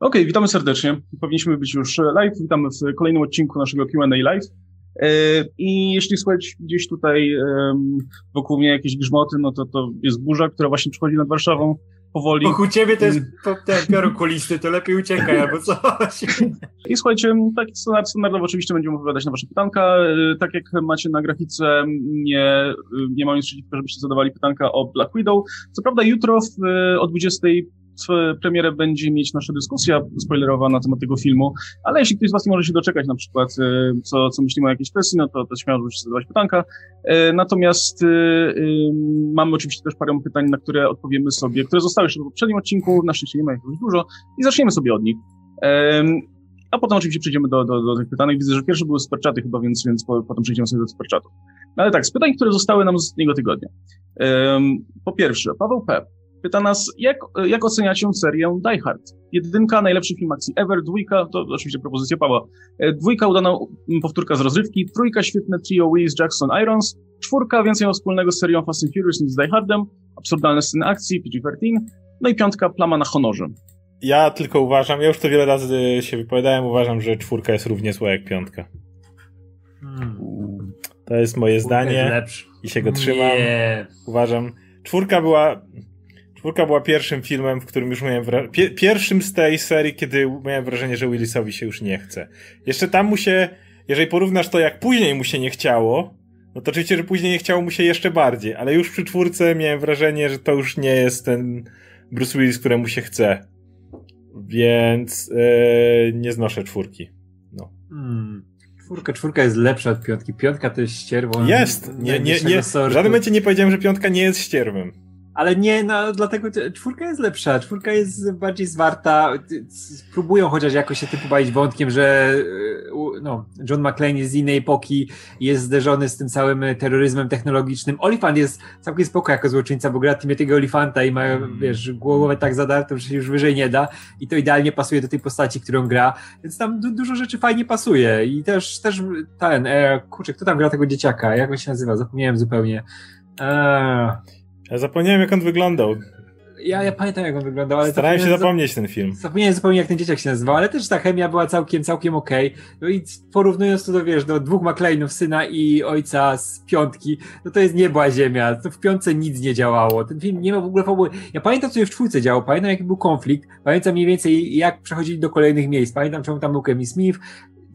okay, witamy serdecznie. Powinniśmy być już live. Witamy w kolejnym odcinku naszego Q&A live. E, I jeśli słuchać gdzieś tutaj wokół mnie jakieś grzmoty, no to to jest burza, która właśnie przychodzi nad Warszawą powoli. Wokół ciebie to jest ten piorun kulisty, to lepiej uciekaj albo coś. I słuchajcie, tak standardowo oczywiście będziemy odpowiadać na wasze pytanka. E, tak jak macie na grafice, nie, nie mam nic przeciwko, żebyście zadawali pytanka o Black Widow. Co prawda jutro w, o 20 premierę będzie mieć nasza dyskusja spoilerowa na temat tego filmu, ale jeśli ktoś z Was nie może się doczekać na przykład, e, co, co myślimy o jakiejś kwestii, no to, to śmiało możecie zadawać pytanka. E, natomiast e, mamy oczywiście też parę pytań, na które odpowiemy sobie, które zostały jeszcze w poprzednim odcinku, na szczęście nie ma ich już dużo i zaczniemy sobie od nich. A potem oczywiście przejdziemy do, do, do tych pytań. Widzę, że pierwsze były superczaty chyba, więc, więc po, potem przejdziemy sobie do superczatów. No ale tak, z pytań, które zostały nam z ostatniego tygodnia. Po pierwsze, Paweł P. Pyta nas, jak, jak oceniacie serię Die Hard? Jedynka, najlepszy film akcji ever, dwójka, to oczywiście propozycja Pawła, e, dwójka udana powtórka z rozrywki, trójka świetne trio Willis, Jackson, Irons, czwórka więcej wspólnego z serią Fast and Furious niż z Die Hardem, absurdalne sceny akcji, PG-13, no i piątka, plama na honorze. Ja tylko uważam, ja już to wiele razy się wypowiadałem, uważam, że czwórka jest równie zła jak piątka. Hmm. To jest moje zdanie i się go trzymam. Nie. Uważam, czwórka była Czwórka była pierwszym filmem, w którym już miałem wrażenie, Pier pierwszym z tej serii, kiedy miałem wrażenie, że Willisowi się już nie chce. Jeszcze tam mu się, jeżeli porównasz to, jak później mu się nie chciało, no to oczywiście, że później nie chciało mu się jeszcze bardziej, ale już przy czwórce miałem wrażenie, że to już nie jest ten Bruce Willis, któremu się chce. Więc yy, nie znoszę czwórki. No. Hmm. Czwórka, czwórka jest lepsza od piątki. Piątka to jest ścierwo. Jest! Nie, nie, nie, w żadnym momencie nie powiedziałem, że piątka nie jest ścierwem. Ale nie, no dlatego czwórka jest lepsza, czwórka jest bardziej zwarta. Próbują chociaż jakoś się typu bawić wątkiem, że e, no, John McClane jest z innej epoki, jest zderzony z tym całym terroryzmem technologicznym. Olifant jest całkiem spoko jako złoczyńca, bo gra tego Olifanta i ma, mm. wiesz, głowę tak zadartą, że się już wyżej nie da i to idealnie pasuje do tej postaci, którą gra, więc tam du dużo rzeczy fajnie pasuje i też, też ten, e, kurczę, kto tam gra tego dzieciaka? Jak on się nazywa? Zapomniałem zupełnie. Eee. Ja zapomniałem, jak on wyglądał. Ja, ja pamiętam, jak on wyglądał, ale... Starałem się zapomnieć ten film. Zapomniałem zupełnie, jak ten dzieciak się nazywał, ale też ta chemia była całkiem, całkiem okej. Okay. No i porównując to do, wiesz, do dwóch McLeanów, syna i ojca z piątki, no to jest niebła ziemia. To w piątce nic nie działało. Ten film nie ma w ogóle fabuły. Ja pamiętam, co się w czwórce działo, pamiętam, jaki był konflikt, pamiętam mniej więcej, jak przechodzili do kolejnych miejsc. Pamiętam, czemu tam był Kevin Smith,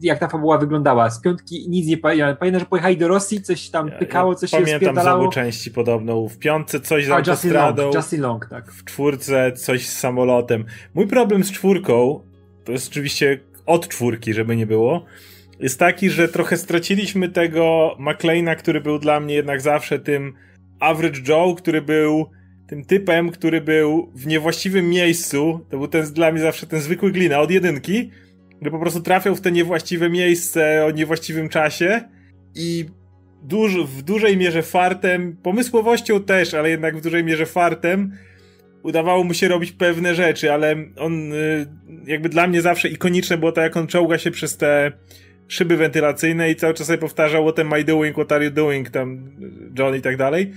jak ta fabuła wyglądała. Z piątki nic nie pamiętam. Pamiętam, że pojechali do Rosji, coś tam pykało, coś ja się Pamiętam z obu części podobną. W piątce coś z autostradą. Justin Long, tak. W czwórce coś z samolotem. Mój problem z czwórką, to jest oczywiście od czwórki, żeby nie było, jest taki, że trochę straciliśmy tego McLeana, który był dla mnie jednak zawsze tym average Joe, który był tym typem, który był w niewłaściwym miejscu. To był ten dla mnie zawsze ten zwykły glina od jedynki że po prostu trafiał w te niewłaściwe miejsce o niewłaściwym czasie i duż, w dużej mierze fartem, pomysłowością też, ale jednak w dużej mierze fartem udawało mu się robić pewne rzeczy, ale on y, jakby dla mnie zawsze ikoniczne było to, jak on czołga się przez te szyby wentylacyjne i cały czas sobie powtarzał what am I doing, what are you doing, tam John i tak dalej.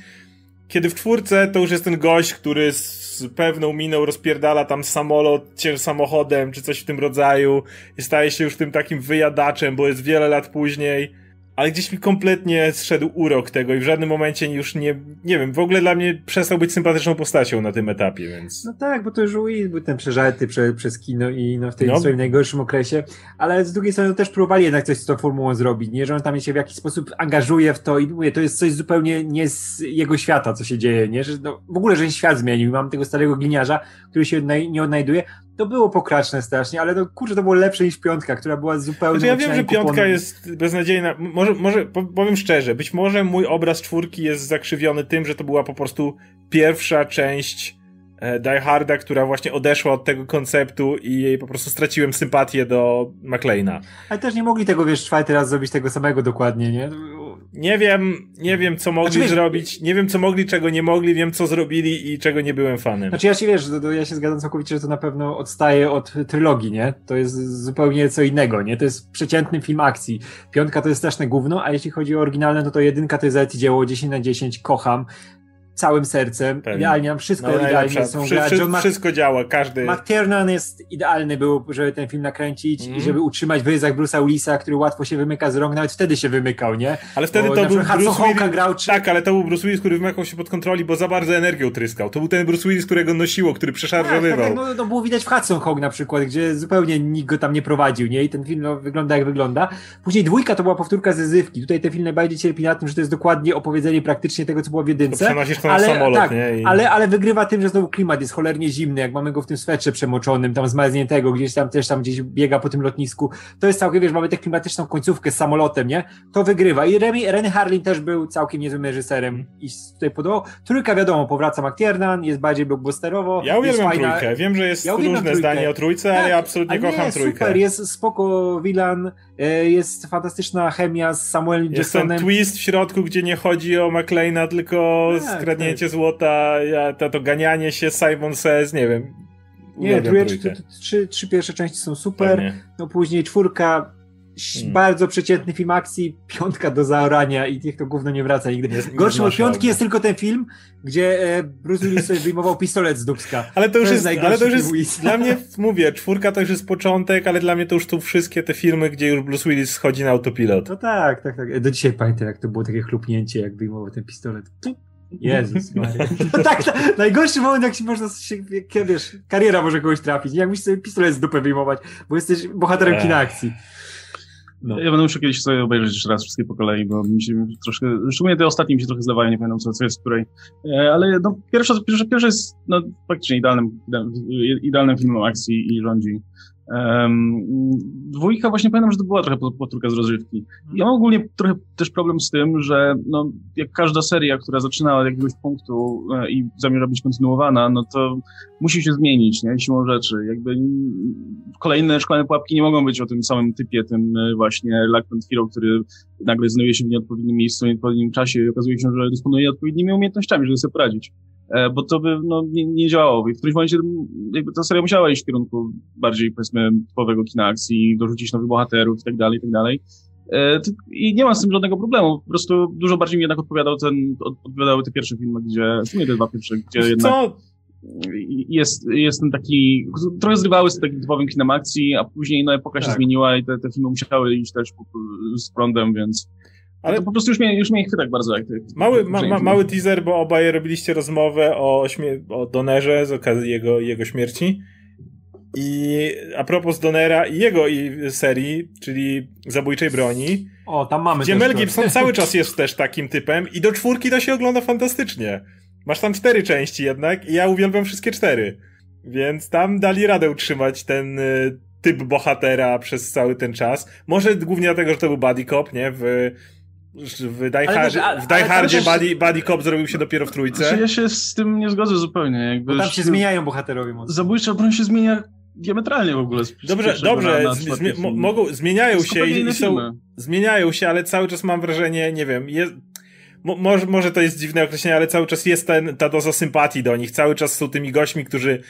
Kiedy w czwórce to już jest ten gość, który z pewną miną rozpierdala tam samolot samochodem, czy coś w tym rodzaju i staje się już tym takim wyjadaczem, bo jest wiele lat później ale gdzieś mi kompletnie zszedł urok tego i w żadnym momencie już nie, nie wiem, w ogóle dla mnie przestał być sympatyczną postacią na tym etapie, więc... No tak, bo to już Will był ten przeżarty prze, przez kino i no w tym no. swoim najgorszym okresie, ale z drugiej strony też próbowali jednak coś z tą formułą zrobić, nie, że on tam się w jakiś sposób angażuje w to i mówię, to jest coś zupełnie nie z jego świata, co się dzieje, nie, że no, w ogóle, że świat zmienił, mam tego starego gliniarza, który się nie odnajduje, to było pokraczne strasznie, ale to kurczę, to było lepsze niż piątka, która była zupełnie... Znaczy, ja wiem, że piątka jest beznadziejna. Może, może powiem szczerze, być może mój obraz czwórki jest zakrzywiony tym, że to była po prostu pierwsza część e, Die Harda, która właśnie odeszła od tego konceptu i jej po prostu straciłem sympatię do McLeana. Ale też nie mogli tego, wiesz, czwarty raz zrobić tego samego dokładnie, nie? Nie wiem, nie wiem co mogli znaczy, zrobić, nie wiem co mogli, czego nie mogli, wiem co zrobili i czego nie byłem fanem. Znaczy ja się wiesz, to, to ja się zgadzam całkowicie, że to na pewno odstaje od trylogii, nie? To jest zupełnie co innego, nie? To jest przeciętny film akcji. Piątka to jest straszne gówno, a jeśli chodzi o oryginalne, no to jedynka to jest dzieło 10 na 10, kocham całym sercem. Pewnie. Idealnie, nam wszystko no, idealnie są Wszy, John wszystko działa, każdy... McTiernan jest idealny był, żeby ten film nakręcić mm. i żeby utrzymać wyryzach Bruce'a Willisa, który łatwo się wymyka z rąk, nawet wtedy się wymykał, nie? Ale wtedy bo to był Bruce Willis... Grał, czy... Tak, ale to był Bruce Willis, który wymykał się pod kontroli, bo za bardzo energią tryskał. To był ten Bruce Willis, którego nosiło, który przeszarżowywał. Tak, tak, no, no było widać w Hudson Hawk na przykład, gdzie zupełnie nikt go tam nie prowadził, nie? I ten film no, wygląda jak wygląda. Później dwójka to była powtórka ze Zywki. Tutaj ten film najbardziej cierpi na tym, że to jest dokładnie opowiedzenie praktycznie tego, co było w jedynce. To ale, samolot, tak, nie? I... Ale, ale wygrywa tym, że znowu klimat jest cholernie zimny, jak mamy go w tym swetrze przemoczonym, tam zmarzniętego, gdzieś tam też tam gdzieś biega po tym lotnisku. To jest całkiem, wiesz, mamy tę klimatyczną końcówkę z samolotem, nie? To wygrywa. I Remy, Renny Harlin też był całkiem niezłym reżyserem i tutaj podobał. Trójka wiadomo, powraca McTiernan, jest bardziej blockbusterowo. Ja uwielbiam fajna... trójkę. Wiem, że jest ja różne trójkę. zdanie o trójce, tak, ale ja absolutnie kocham nie, trójkę. Super, jest spoko Wilan, e, jest fantastyczna chemia z Samuelem Jacksonem. Jest ten twist w środku, gdzie nie chodzi o McLeana, tylko tak, skradnięcie tak. złota, ja, to, to ganianie się Simon Says, nie wiem. Nie, trójeczki, trzy, trzy pierwsze części są super, Pewnie. no później czwórka Hmm. Bardzo przeciętny film akcji, piątka do zaorania i niech to gówno nie wraca nigdy. Jest, Gorszym od piątki jest tylko ten film, gdzie e, Bruce Willis sobie wyjmował pistolet z dubska. Ale to już to jest, jest ale to już jest, dla mnie, mówię, czwórka to już jest początek, ale dla mnie to już tu wszystkie te filmy, gdzie już Bruce Willis schodzi na autopilot. No tak, tak, tak. Do dzisiaj pamiętam, jak to było takie chlupnięcie, jak wyjmował ten pistolet. Jezus Maria. To tak, tak, najgorszy moment, jak się można, się, jak, wiesz, kariera może kogoś trafić. Jak musisz sobie pistolet z dupy wyjmować, bo jesteś bohaterem kina akcji. No. Ja będę musiał kiedyś sobie obejrzeć jeszcze raz wszystkie po kolei, bo mi się troszkę, szczególnie te ostatnie mi się trochę zdawają, nie pamiętam co, co jest w której. E, ale no, pierwsza, pierwsza, pierwsza jest no, faktycznie idealnym, idealnym filmem akcji i rządzi Um, dwójka właśnie pamiętam, że to była trochę potrójka z rozrywki. Ja mam ogólnie trochę też problem z tym, że no, jak każda seria, która zaczyna od jakiegoś punktu e, i zamierza być kontynuowana, no to musi się zmienić, nie? Siłą rzeczy. Jakby kolejne szkolne pułapki nie mogą być o tym samym typie, tym e, właśnie Lackland Hero, który nagle znajduje się w nieodpowiednim miejscu, w nieodpowiednim czasie i okazuje się, że dysponuje odpowiednimi umiejętnościami, żeby sobie poradzić. E, bo to by no, nie, nie działało. I w którymś momencie jakby ta seria musiała iść w kierunku bardziej, powiedzmy, typowego kina akcji, dorzucić nowych bohaterów i tak dalej, i tak dalej. E, I nie ma z tym żadnego problemu. Po prostu dużo bardziej mi jednak odpowiadał ten, odpowiadały te pierwsze filmy, gdzie, w sumie te dwa pierwsze, gdzie Co? jednak jest, jest ten taki, trochę zrywały z takim typowym kinem akcji, a później no epoka tak. się zmieniła i te, te filmy musiały iść też z prądem, więc ale to po prostu już mnie, już mnie chwyta tak bardzo jak ty. Mały, ma, ma, mały teaser, bo obaj robiliście rozmowę o, śmie- o Donerze z okazji jego, jego śmierci. I a propos Donera i jego i serii, czyli Zabójczej Broni. O, tam mamy Gdzie Mel Gibson cały czas jest też takim typem i do czwórki to się ogląda fantastycznie. Masz tam cztery części jednak i ja uwielbiam wszystkie cztery. Więc tam dali radę utrzymać ten y, typ bohatera przez cały ten czas. Może głównie dlatego, że to był buddy cop, nie? W w Die, Hard, w Die Hardzie buddy, buddy Cop zrobił się dopiero w trójce. Znaczy, ja się z tym nie zgodzę zupełnie. Jakby Bo tam się zmieniają bohaterowie mocno. Zabójcza broń się zmienia diametralnie w ogóle. Dobrze, dobrze, na, na zmi mogą, zmieniają się i, i są, zmieniają się, ale cały czas mam wrażenie, nie wiem, jest, może, może to jest dziwne określenie, ale cały czas jest ten, ta doza sympatii do nich. Cały czas są tymi gośćmi, którzy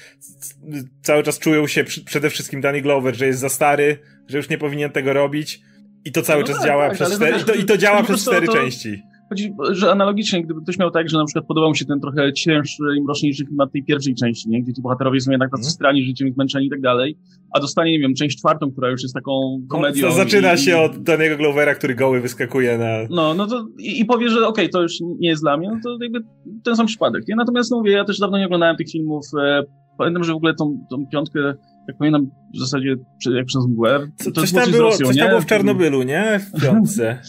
cały czas czują się przede wszystkim Danny Glover, że jest za stary, że już nie powinien tego robić i to cały no czas tak, działa tak, przez cztery, i to, i to działa przez cztery to, części. Chodzi, że analogicznie, gdyby ktoś miał tak, że na przykład podobał mu się ten trochę cięższy i mroczniejszy klimat tej pierwszej części, nie? gdzie ci bohaterowie są jednak tacy mm. strani życiem, zmęczeni i tak dalej, a dostanie, nie wiem, część czwartą, która już jest taką komedią. To zaczyna i, się od danego Glovera, który goły wyskakuje na... No, no to i, i powie, że okej, okay, to już nie jest dla mnie, no to jakby ten sam przypadek, nie? Natomiast no mówię, ja też dawno nie oglądałem tych filmów, e, pamiętam, że w ogóle tą, tą piątkę jak pamiętam, w zasadzie jak przez mgłę. Co, coś tam było, Rosją, coś tam było w Czarnobylu, nie? W piątce.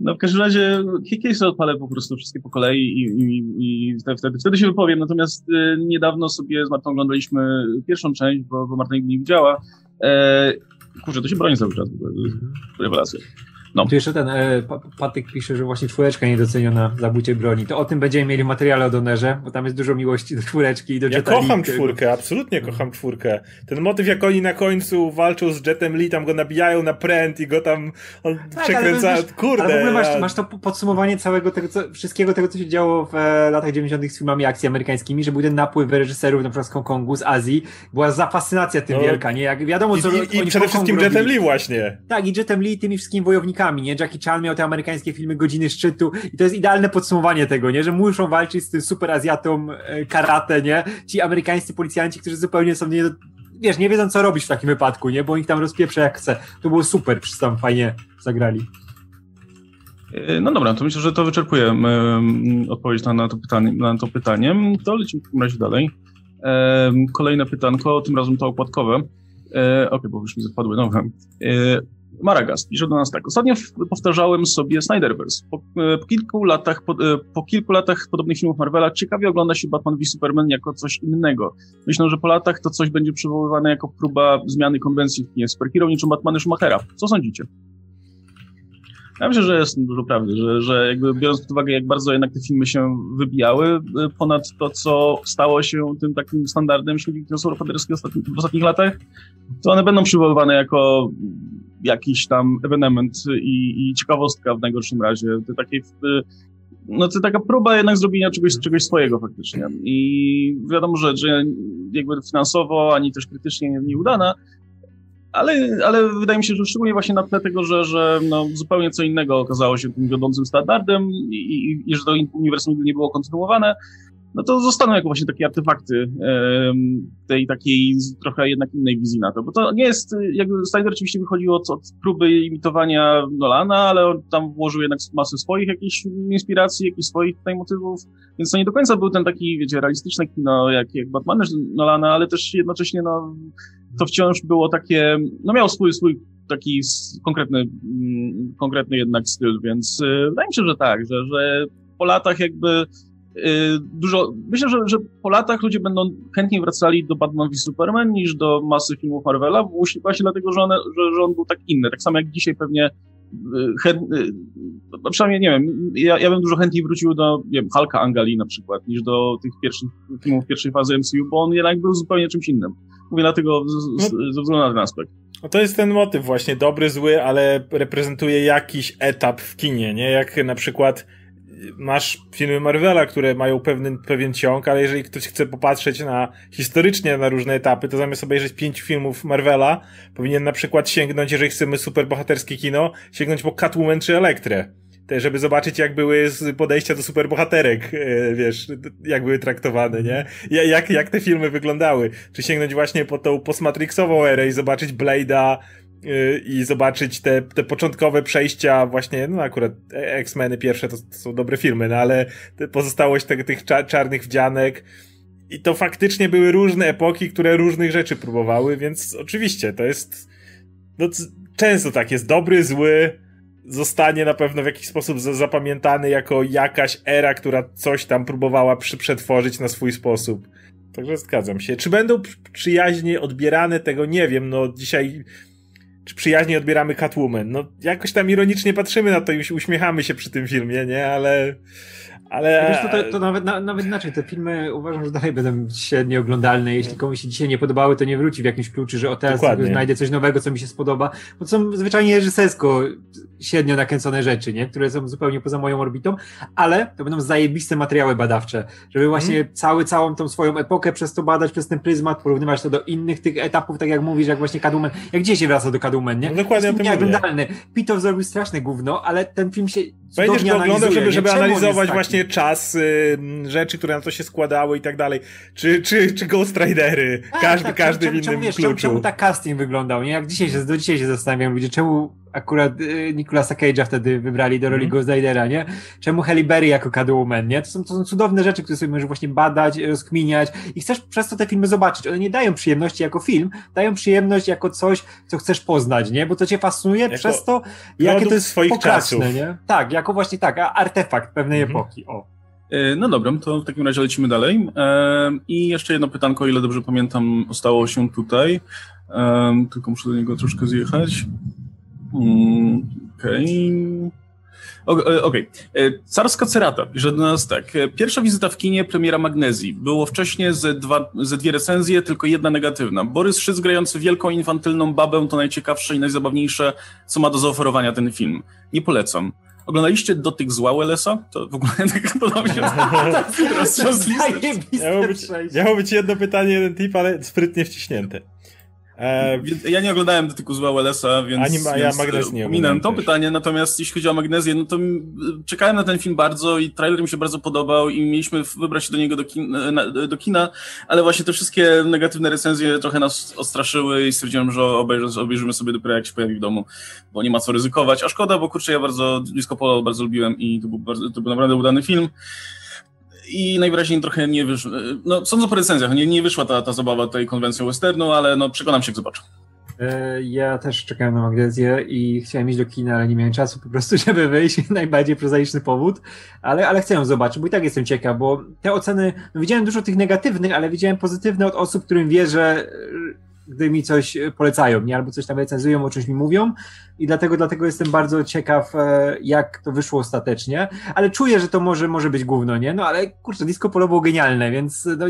No w każdym razie kiedyś odpalę po prostu wszystkie po kolei i, i, i wtedy, wtedy się wypowiem. Natomiast y, niedawno sobie z Martą oglądaliśmy pierwszą część, bo, bo Marta nigdy nie widziała. E, kurczę, to się broni cały czas. Rewelacja. No. Tu jeszcze ten e, Patyk pisze, że właśnie czwóreczka niedoceniona w zabójczej broni. To o tym będziemy mieli w materiale o Donerze, bo tam jest dużo miłości do czwóreczki i do Ja kocham czwórkę, absolutnie kocham czwórkę. Ten motyw, jak oni na końcu walczą z Jetem Lee, tam go nabijają na pręt i go tam on tak, przekręca. Ale Kurde. Ale w ogóle masz, masz to podsumowanie całego tego, co, wszystkiego tego, co się działo w e, latach 90. z filmami akcji amerykańskimi, że był ten napływ reżyserów na przykład z Hongkongu, z Azji. Była zafascynacja tym no. wielka, nie? Jak wiadomo, co I, i, i przede wszystkim Jetem Lee właśnie. Tak, i Jetem Lee, tymi wszystkimi wojownikami nie? Jackie Chan miał te amerykańskie filmy Godziny Szczytu i to jest idealne podsumowanie tego, nie? Że muszą walczyć z tym super Azjatą e, karate, nie? Ci amerykańscy policjanci, którzy zupełnie są nie, wiesz, nie wiedzą co robić w takim wypadku, nie? Bo ich tam rozpieprza jak chce. To było super, wszyscy tam fajnie zagrali. E, no dobra, to myślę, że to wyczerpuje odpowiedź na, na, to pytanie, na to pytanie. To lecimy w takim razie dalej. Kolejne pytanko, tym razem to okładkowe. E, Okej, okay, bo już mi zapadły nowe. E, Maragas pisze do nas tak. Ostatnio powtarzałem sobie Snyderverse. Po, e, po, kilku latach, po, e, po, kilku latach podobnych filmów Marvela ciekawie ogląda się Batman v Superman jako coś innego. Myślę, że po latach to coś będzie przywoływane jako próba zmiany konwencji w kinie superhero niczym Batmany Schumachera. Co sądzicie? Ja myślę, że jest dużo prawdy, że, że jakby biorąc pod uwagę, jak bardzo jednak te filmy się wybijały y, ponad to, co stało się tym takim standardem silników kinosowo-bohaterskich w ostatnich latach, to one będą przywoływane jako jakiś tam ewenement i, i ciekawostka w najgorszym razie. To takie, y, no to taka próba jednak zrobienia czegoś, czegoś swojego faktycznie. I wiadomo, że, że jakby finansowo, ani też krytycznie nieudana, ale, ale wydaje mi się, że szczególnie właśnie na tle tego, że, że no, zupełnie co innego okazało się tym wiodącym standardem i, i, i że to uniwersum nie było kontynuowane, no to zostaną jako właśnie takie artefakty tej takiej trochę jednak innej wizji na to, bo to nie jest, jakby Snyder oczywiście wychodził od, od próby imitowania Nolana, ale on tam włożył jednak masę swoich jakichś inspiracji, jakichś swoich tutaj motywów, więc to nie do końca był ten taki, wiecie, realistyczny kino jak, jak Batman Nolana, ale też jednocześnie no to wciąż było takie, no miał swój, swój taki konkretny, mm, konkretny jednak styl, więc y, wydaje mi się, że tak, że, że po latach jakby y, dużo, myślę, że, że po latach ludzie będą chętniej wracali do Batman v Superman niż do masy filmów Marvela, właśnie dlatego, że, one, że, że on był tak inny, tak samo jak dzisiaj pewnie y, chęt, no przynajmniej nie wiem, ja, ja bym dużo chętniej wrócił do, nie wiem, Hulka Angali na przykład, niż do tych pierwszych filmów pierwszej fazy MCU, bo on jednak był zupełnie czymś innym. Mówię dlatego z, z, ze względu na ten aspekt. No to jest ten motyw właśnie, dobry, zły, ale reprezentuje jakiś etap w kinie, nie? Jak na przykład masz filmy Marvela, które mają pewien, pewien ciąg, ale jeżeli ktoś chce popatrzeć na historycznie na różne etapy, to zamiast obejrzeć pięć filmów Marvela, powinien na przykład sięgnąć, jeżeli chcemy superbohaterskie kino, sięgnąć po Catwoman czy Elektrę te, żeby zobaczyć, jak były podejścia do superbohaterek, e, wiesz, jak były traktowane, nie? Jak, jak te filmy wyglądały. Czy sięgnąć właśnie po tą postmatrixową erę i zobaczyć Blade'a e, i zobaczyć te, te początkowe przejścia właśnie, no akurat X-Meny pierwsze to, to, są dobre filmy, no ale pozostałość te, tych czarnych wdzianek i to faktycznie były różne epoki, które różnych rzeczy próbowały, więc oczywiście to jest, no często tak jest, dobry, zły, zostanie na pewno w jakiś sposób zapamiętany jako jakaś era, która coś tam próbowała przetworzyć na swój sposób. Także zgadzam się. Czy będą przyjaźnie odbierane, tego nie wiem. No dzisiaj czy przyjaźnie odbieramy Catwoman. No jakoś tam ironicznie patrzymy na to i uśmiechamy się przy tym filmie, nie? Ale ale... Wiesz, to, to, to nawet, na, nawet inaczej, te filmy uważam, że dalej będą średnio oglądalne. Jeśli komuś się dzisiaj nie podobały, to nie wróci w jakimś kluczu, że o teraz znajdę coś nowego, co mi się spodoba. Bo są zwyczajnie reżysersko średnio nakręcone rzeczy, nie? które są zupełnie poza moją orbitą, ale to będą zajebiste materiały badawcze, żeby właśnie hmm. cały, całą tą swoją epokę przez to badać, przez ten pryzmat, porównywać to do innych tych etapów, tak jak mówisz, jak właśnie Kadumen, jak gdzieś się wraca do Kadumen, nie? No dokładnie to oglądalny. Pitow zrobił straszne gówno, ale ten film się Będziesz go oglądał, żeby, żeby analizować właśnie czas, y, rzeczy, które na to się składały i tak dalej. Czy, czy, czy Ghost Ridery, tak, każdy, tak, każdy czemu, w innym czemu, wiesz, kluczu. Czemu, czemu tak casting wyglądał, nie? Jak dzisiaj się, do dzisiaj się zastanawiam ludzie, czemu akurat y, Nicolasa Cage'a wtedy wybrali do roli mm. Ghost Ridera, nie? Czemu Halle Berry jako Catwoman, nie? To są, to są cudowne rzeczy, które sobie możesz właśnie badać, rozkminiać i chcesz przez to te filmy zobaczyć. One nie dają przyjemności jako film, dają przyjemność jako coś, co chcesz poznać, nie? Bo to cię fascynuje jako przez to, jakie to jest swoich pokraczne, czasów. nie? Tak, jako właśnie tak, artefakt pewnej mm. epoki, o. E, no dobra, to w takim razie lecimy dalej. E, I jeszcze jedno pytanko, o ile dobrze pamiętam, stało się tutaj. E, tylko muszę do niego troszkę zjechać. Mm, okej. Okay. Okej. Okay. Carska Cerata pisze do nas tak. Pierwsza wizyta w kinie premiera Magnezji. Było wcześniej ze, dwa, ze dwie recenzje, tylko jedna negatywna. Borys Szyc grający wielką infantylną babę to najciekawsze i najzabawniejsze, co ma do zaoferowania ten film. Nie polecam. Oglądaliście Dotyk zła Wellesa? To w ogóle tak podobnie się miało być, miało być jedno pytanie, jeden tip, ale sprytnie wciśnięte. E, ja nie oglądałem dotyku zła Wellesa, więc, Ani ma, ja Magnes nie ominąłem to też. pytanie, natomiast jeśli chodzi o Magnezję, no to czekałem na ten film bardzo i trailer mi się bardzo podobał i mieliśmy wybrać się do niego do, kin, do kina, ale właśnie te wszystkie negatywne recenzje trochę nas odstraszyły i stwierdziłem, że obejrzy, obejrzymy sobie dopiero jak się pojawi w domu, bo nie ma co ryzykować, a szkoda, bo kurczę, ja bardzo Disco Polo bardzo lubiłem i to był, bardzo, to był naprawdę udany film i najwyraźniej trochę nie wyszło. No, sądzę po recenzjach, nie, nie wyszła ta, ta zabawa tej konwencją westernu, ale no, przekonam się, jak zobaczę. E, ja też czekałem na Magnezję i chciałem iść do kina, ale nie miałem czasu po prostu, żeby wyjść. Najbardziej prozaiczny powód, ale, ale chcę ją zobaczyć, bo i tak jestem ciekaw, bo te oceny, no widziałem dużo tych negatywnych, ale widziałem pozytywne od osób, którym wierzę, gdy mi coś polecają, nie? Albo coś tam recenzują, o czymś mi mówią i dlatego, dlatego jestem bardzo ciekaw, e, jak to wyszło ostatecznie, ale czuję, że to może, może być gówno, nie? No ale kurczę, Disco Polo było genialne, więc no,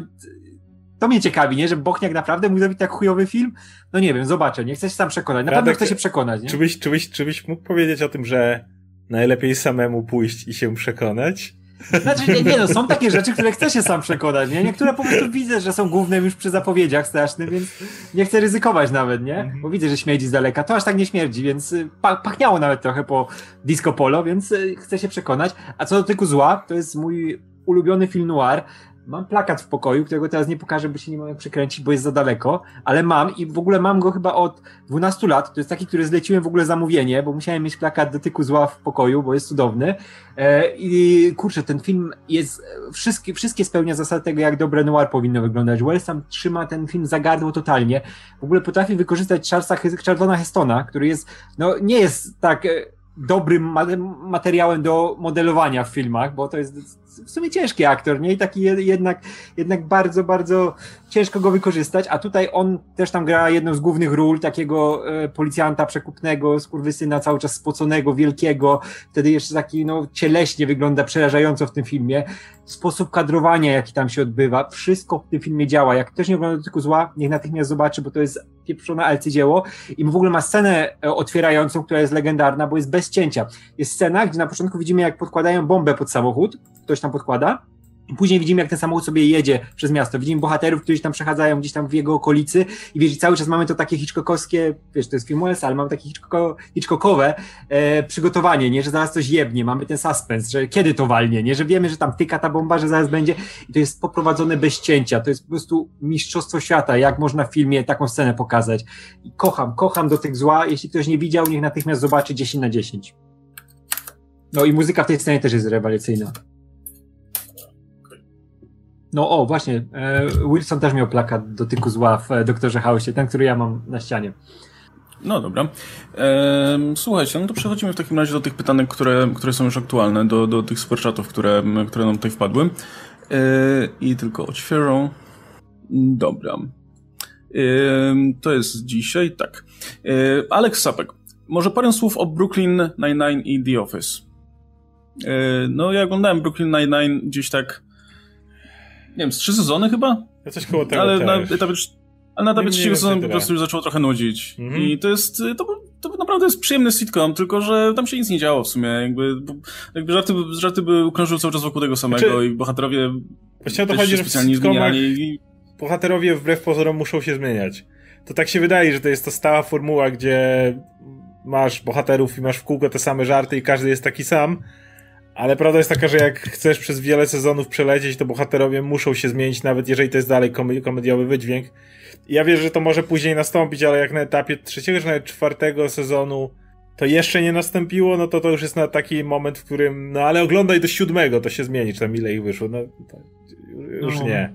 to mnie ciekawi, nie? Że Bochniak naprawdę mógł zrobić tak chujowy film? No nie wiem, zobaczę, nie chcę się sam przekonać. Na pewno chcę się przekonać, nie? Czy byś, czy, byś, czy byś mógł powiedzieć o tym, że najlepiej samemu pójść i się przekonać? Znaczy, nie, nie, no, są takie rzeczy, które chcę się sam przekonać, nie? Niektóre po prostu widzę, że są główne już przy zapowiedziach strasznym, więc nie chcę ryzykować nawet, nie? Mhm. Bo widzę, że śmierdzi z daleka. To aż tak nie śmierdzi, więc y, pachniało nawet trochę po disco polo, więc y, chcę się przekonać. A co do tyku zła, to jest mój ulubiony film noir. Mam plakat w pokoju, którego teraz nie pokażę, bo się nie mogę przekręcić, bo jest za daleko, ale mam i w ogóle mam go chyba od 12 lat. To jest taki, który zleciłem w ogóle zamówienie, bo musiałem mieć plakat dotyku zła w pokoju, bo jest cudowny. E, I kurczę, ten film jest, wszystkie, wszystkie spełnia zasady tego, jak dobre noir powinno wyglądać. Wells tam trzyma ten film za gardło totalnie. W ogóle potrafi wykorzystać Charlesa, Charltona Hestona, który jest, no nie jest tak e, dobrym materiałem do modelowania w filmach, bo to jest w sumie ciężki aktor, nie? I taki jednak, jednak bardzo, bardzo ciężko go wykorzystać, a tutaj on też tam gra jedną z głównych ról, takiego e, policjanta przekupnego, skurwysyna cały czas spoconego, wielkiego, wtedy jeszcze taki, no, cieleśnie wygląda przerażająco w tym filmie. Sposób kadrowania, jaki tam się odbywa, wszystko w tym filmie działa. Jak ktoś nie ogląda tylko zła, niech natychmiast zobaczy, bo to jest pieprzone arcydzieło i w ogóle ma scenę e, otwierającą, która jest legendarna, bo jest bez cięcia. Jest scena, gdzie na początku widzimy, jak podkładają bombę pod samochód, ktoś tam podkłada, Później widzimy, jak ten samochód sobie jedzie przez miasto. Widzimy bohaterów, którzy tam przechadzają gdzieś tam w jego okolicy i wiesz, cały czas mamy to takie Hitchcockowskie, wiesz, to jest film Wellsa, ale mamy takie Hitchcockowe e, przygotowanie, nie, że zaraz coś jebnie, mamy ten suspens, że kiedy to walnie, nie, że wiemy, że tam tyka ta bomba, że zaraz będzie i to jest poprowadzone bez cięcia, to jest po prostu mistrzostwo świata, jak można w filmie taką scenę pokazać. I kocham, kocham do tych zła, jeśli ktoś nie widział, niech natychmiast zobaczy 10 na 10. No i muzyka w tej scenie też jest rewelacyjna. No o, właśnie, e, Wilson też miał plakat dotyku zła w e, Doktorze Hausie, ten, który ja mam na ścianie. No dobra. Słuchajcie, no to przechodzimy w takim razie do tych pytanek, które, które są już aktualne, do, do tych superchatów, które, które nam tutaj wpadły. E, I tylko otwieram. Dobra. To jest dzisiaj, tak. Alex Sapek. Może parę słów o Brooklyn Nine-Nine i The Office. No, ja oglądałem Brooklyn Nine-Nine gdzieś tak nie wiem, z trzy sezony chyba? Ja coś koło tego Ale na etapie, ale na etapie trzeciego sezonu po prostu już zaczęło trochę nudzić. Mhm. I to jest, to, to naprawdę jest przyjemny sitcom, tylko że tam się nic nie działo w sumie. Jakby, jakby żarty, żarty by ukrążyły cały czas wokół tego samego znaczy, i bohaterowie Właściwie to chodzi, że specjalnie zmieniali. I... Bohaterowie wbrew pozorom muszą się zmieniać. To tak się wydaje, że to jest to stała formuła, gdzie masz bohaterów i masz w kółko te same żarty i każdy jest taki sam, ale prawda jest taka, że jak chcesz przez wiele sezonów przelecieć, to bohaterowie muszą się zmienić, nawet jeżeli to jest dalej komediowy wydźwięk. Ja wierzę, że to może później nastąpić, ale jak na etapie trzeciego czy nawet czwartego sezonu to jeszcze nie nastąpiło, no to to już jest na taki moment, w którym, no ale oglądaj do siódmego, to się zmieni, czy tam ile ich wyszło, no już no. nie.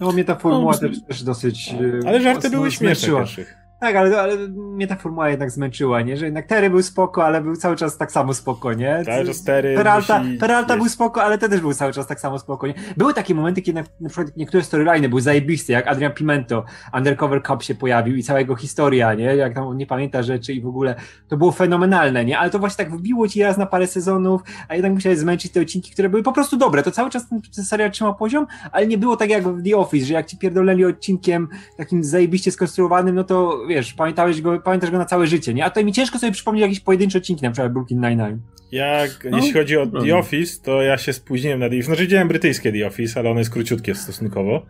No mnie ta formuła no, też dosyć... Ale żarty były śmieszne pierwszych. Tak, ale, ale mnie ta formuła jednak zmęczyła, nie? Że jednak Terry był spoko, ale był cały czas tak samo spoko, nie? Tak, że Terry Peralta, musi... Peralta był spoko, ale ten też był cały czas tak samo spoko, nie? Były takie momenty, kiedy na, na przykład niektóre storyline były zajebiste, jak Adrian Pimento, Undercover Cop się pojawił i cała jego historia, nie? Jak tam nie pamięta rzeczy i w ogóle to było fenomenalne, nie? Ale to właśnie tak wbiło ci raz na parę sezonów, a jednak musiałeś zmęczyć te odcinki, które były po prostu dobre. To cały czas ten serial trzymał poziom, ale nie było tak jak w The Office, że jak ci pierdoleli odcinkiem takim zajebiście skonstruowanym, no to wiesz, pamiętałeś go, pamiętasz go na całe życie, nie? A tutaj mi ciężko sobie przypomnieć jakieś pojedyncze odcinki, na przykład Brooklyn Nine-Nine. Jak, no, jeśli chodzi o The Office, to ja się spóźniłem na The Office. Znaczy widziałem brytyjskie The Office, ale ono jest króciutkie stosunkowo.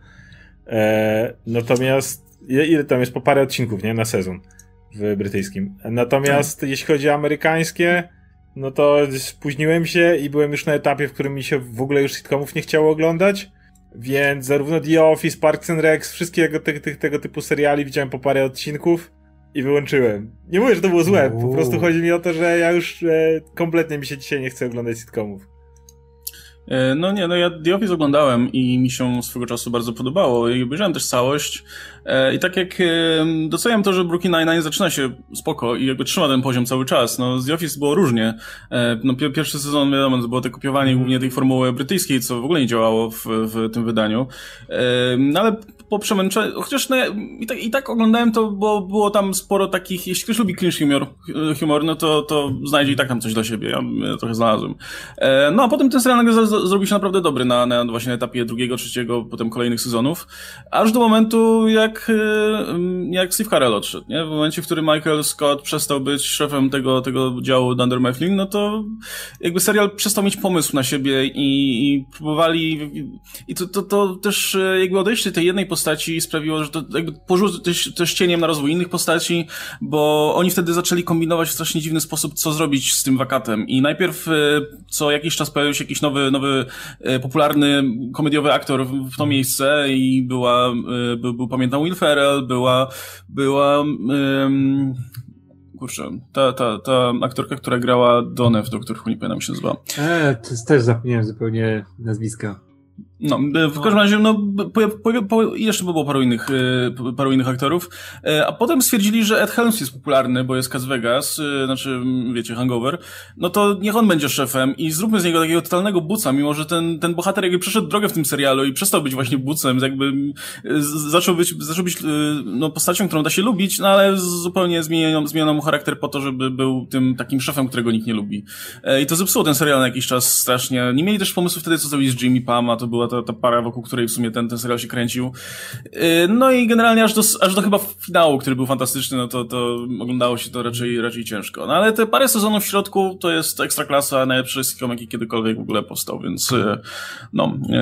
E, natomiast ile tam jest po parę odcinków, nie? Na sezon w brytyjskim. Natomiast tak. jeśli chodzi o amerykańskie, no to spóźniłem się i byłem już na etapie, w którym mi się w ogóle już sitcomów nie chciało oglądać. Więc zarówno The Office, Parks and Rec, wszystkiego te, te, tego typu seriali widziałem po parę odcinków i wyłączyłem. Nie mówię, że to było złe, po prostu chodzi mi o to, że ja już e, kompletnie mi się dzisiaj nie chcę oglądać sitcomów. E, no nie, no ja The Office oglądałem i mi się swego czasu bardzo podobało i obejrzałem też całość. E, I tak jak doceniam to, że Brooklyn Nine-Nine zaczyna się spoko i jakby trzyma ten poziom cały czas. No z The Office było różnie. E, no pierwszy sezon, wiadomo, to było te kopiowanie głównie tej formuły brytyjskiej, co w ogóle nie działało w, w tym wydaniu. No ale po przemęczeniu, chociaż no i tak, i tak oglądałem to, bo było tam sporo takich, jeśli ktoś lubi cringe humor, humor no to, to znajdzie i tak tam coś dla siebie. Ja, ja trochę znalazłem. No a potem ten serial nagle zrobił się naprawdę dobry na, na właśnie etapie drugiego, trzeciego, potem kolejnych sezonów. Aż do momentu, jak, y, jak Steve Carell odszedł, nie? W momencie, w którym Michael Scott przestał być szefem tego, tego działu Dunder Mifflin, no to jakby serial przestał mieć pomysł na siebie i, i próbowali, i to, to, to też y, jakby odejście tej jednej postaci sprawiło, że to jakby położyło też, też cieniem na rozwój innych postaci, bo oni wtedy zaczęli kombinować w strasznie dziwny sposób, co zrobić z tym wakatem. I najpierw y, co jakiś czas pojawił się jakiś nowy, nowy popularny komediowy aktor w to miejsce i była, był, był pamiętam Will Ferrell, była, była, um, kurczę, ta, ta, ta aktorka, która grała Donę w Doktor Who, nie pamiętam się nazywa. E, też zapomniałem zupełnie nazwiska. No, w każdym razie, no, po, po, po, jeszcze było paru innych, e, paru innych aktorów, e, a potem stwierdzili, że Ed Helms jest popularny, bo jest Cas Vegas, e, znaczy, wiecie, Hangover, no to niech on będzie szefem i zróbmy z niego takiego totalnego buca, mimo że ten, ten bohater jakby przeszedł drogę w tym serialu i przestał być właśnie bucem, jakby zaczął być, zaczął być no, postacią, którą da się lubić, no ale zupełnie zmieniono, zmieniono mu charakter po to, żeby był tym takim szefem, którego nikt nie lubi. I to zepsuło ten serial na jakiś czas strasznie. Nie mieli też pomysłu wtedy, co zrobić z Jimmy Pama, to była ta, ta para, wokół której w sumie ten, ten serial się kręcił. Yy, no i generalnie aż do, aż do chyba finału, który był fantastyczny, no to, to oglądało się to raczej, raczej ciężko. No ale te parę sezonów w środku to jest ekstra klasa, najlepszy sitcom, jaki kiedykolwiek w ogóle powstał, więc yy, no yy,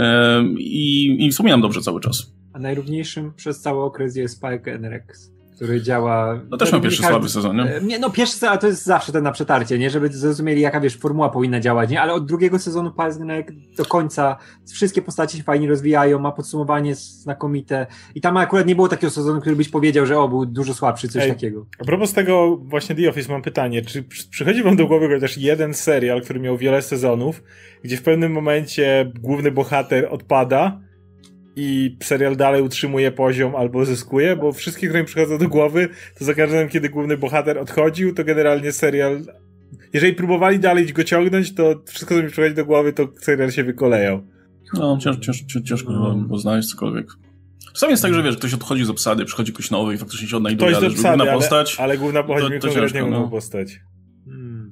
i, i wspominam dobrze cały czas. A najrówniejszym przez cały okres jest Spike and Rex który działa... No też ma pierwszy każdy, słaby sezon, nie? nie? No pierwszy sezon, to jest zawsze ten na przetarcie, nie? Żeby zrozumieli, jaka, wiesz, formuła powinna działać, nie? Ale od drugiego sezonu Palznek do końca wszystkie postacie się fajnie rozwijają, ma podsumowanie znakomite i tam akurat nie było takiego sezonu, który byś powiedział, że o, był dużo słabszy, coś Ej, takiego. A propos tego właśnie The Office mam pytanie, czy przychodzi wam do głowy chociaż jeden serial, który miał wiele sezonów, gdzie w pewnym momencie główny bohater odpada i serial dalej utrzymuje poziom albo zyskuje, bo wszystkie, które mi przychodzą do głowy, to za każdym kiedy główny bohater odchodził, to generalnie serial jeżeli próbowali dalej go ciągnąć, to wszystko, co mi przychodzi do głowy, to serial się wykolejał. No, ciężko, ciężko, ciężko no. znaleźć cokolwiek. Czasami jest tak, że wiesz, ktoś odchodzi z obsady, przychodzi ktoś nowy i faktycznie się odnajduje, ale obsady, główna postać... Ale, ale główna postać to, to konkretnie no. postać. Hmm.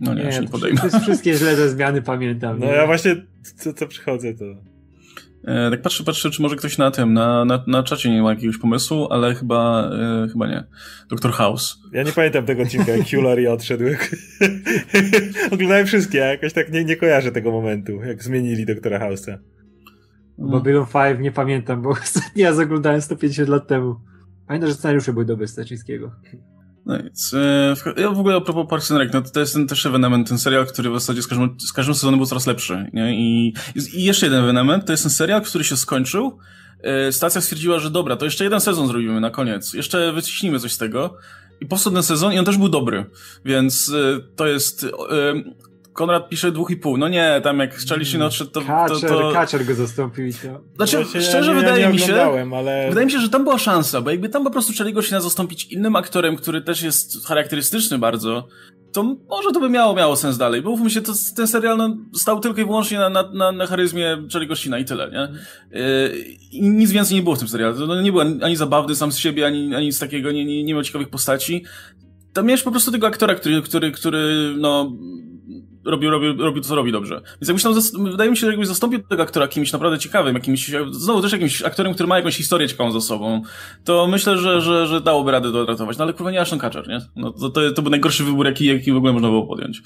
No nie, nie, nie podejmę. Wszystkie źle ze zmiany pamiętam. No nie? ja właśnie, co, co przychodzę, to... E, tak patrzę, patrzę, czy może ktoś na tym, na, na, na czacie nie ma jakiegoś pomysłu, ale chyba, e, chyba nie. Doktor House. Ja nie pamiętam tego odcinka, jak Hillary odszedł. Oglądałem wszystkie, a jakoś tak nie, nie kojarzę tego momentu, jak zmienili Doktora House'a. Babylon 5 nie pamiętam, bo ostatni raz oglądałem 150 lat temu. Pamiętam, że scenariusze były dobre Staczyńskiego. No. E, ja w ogóle a propos Parks and Rec, no to jest ten też ewenement, ten serial, który w zasadzie z każdym, z każdym sezonem był coraz lepszy. Nie? I, I jeszcze jeden ewenement, to jest ten serial, który się skończył. E, stacja stwierdziła, że dobra, to jeszcze jeden sezon zrobimy na koniec. Jeszcze wyciśnijmy coś z tego. I powstał ten sezon i on też był dobry. Więc e, to jest Konrad pisze dwóch i pół. No nie, tam jak Charlie odszedł, to... Kaczer, to, to... Kaczer go zastąpił i to... Znaczy, szczerze ja wydaje mi się, ale... wydaje mi się, że tam była szansa, bo jakby tam po prostu się zastąpić innym aktorem, który też jest charakterystyczny bardzo, to może to by miało, miało sens dalej, bo mówmy się, to, ten serial no, stał tylko i wyłącznie na, na, na, na charyzmie Charlie'ego Sheena i tyle, nie? Yy, I nic więcej nie było w tym serialu. To no, nie był ani, ani zabawny sam z siebie, ani, ani z takiego, nie, nie, nie miał ciekawych postaci. Tam miałeś po prostu tego aktora, który, który, który no, robi, robi, robi to, co robi dobrze. Więc jakbyś tam, wydaje mi się, że jakbyś zastąpił tego aktora kimś naprawdę ciekawym, jakimś, znowu też jakimś aktorem, który ma jakąś historię ciekawą za sobą, to myślę, że, że, że dałoby radę to odratować. No ale kurwa nie Ashton Kutcher, nie? No to, to, to był najgorszy wybór, jaki, jaki w ogóle można było podjąć.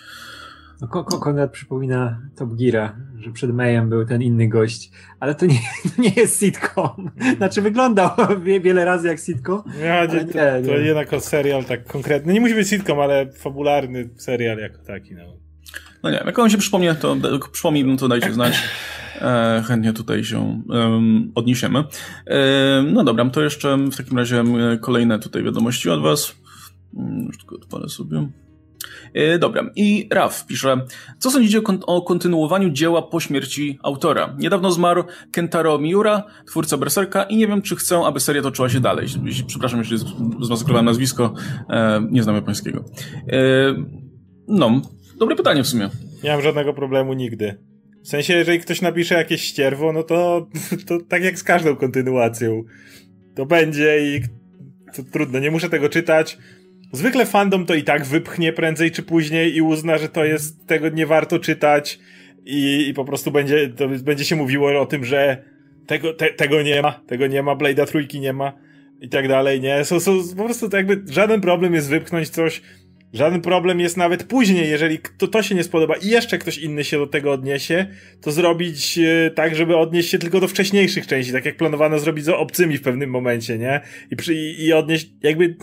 No, Konrad przypomina Top Geara, że przed Mayem był ten inny gość, ale to nie, to nie jest sitcom. Znaczy wyglądał wiele razy jak sitcom. Ja, nie, to, nie. to jednak serial tak konkretny. Nie musi być sitcom, ale fabularny serial jako taki. No, no nie, jak on się przypomnie, to przypomnij, to dajcie znać. E, chętnie tutaj się um, odniesiemy. E, no dobra, to jeszcze w takim razie kolejne tutaj wiadomości od was. Mm, już tylko odpalę sobie. E, dobra, i Raf pisze, co sądzicie o kontynuowaniu dzieła po śmierci autora? Niedawno zmarł Kentaro Miura, twórca Berserka i nie wiem, czy chcę, aby seria toczyła się dalej. Przepraszam, jeśli zmasakrowałem nazwisko, e, nie znam japońskiego. E, no, dobre pytanie w sumie. Nie mam żadnego problemu nigdy. W sensie, jeżeli ktoś napisze jakieś ścierwo, no to, to tak jak z każdą kontynuacją. To będzie i to trudno, nie muszę tego czytać. Zwykle fandom to i tak wypchnie prędzej czy później i uzna, że to jest, tego nie warto czytać i, i po prostu będzie, to będzie się mówiło o tym, że tego, te, tego nie ma, tego nie ma, Blade'a trójki nie ma i tak dalej, nie? Są, po prostu to jakby żaden problem jest wypchnąć coś, Żaden problem jest nawet później, jeżeli to, to się nie spodoba i jeszcze ktoś inny się do tego odniesie, to zrobić e, tak, żeby odnieść się tylko do wcześniejszych części, tak jak planowano zrobić z obcymi w pewnym momencie, nie? I, przy, i odnieść, jakby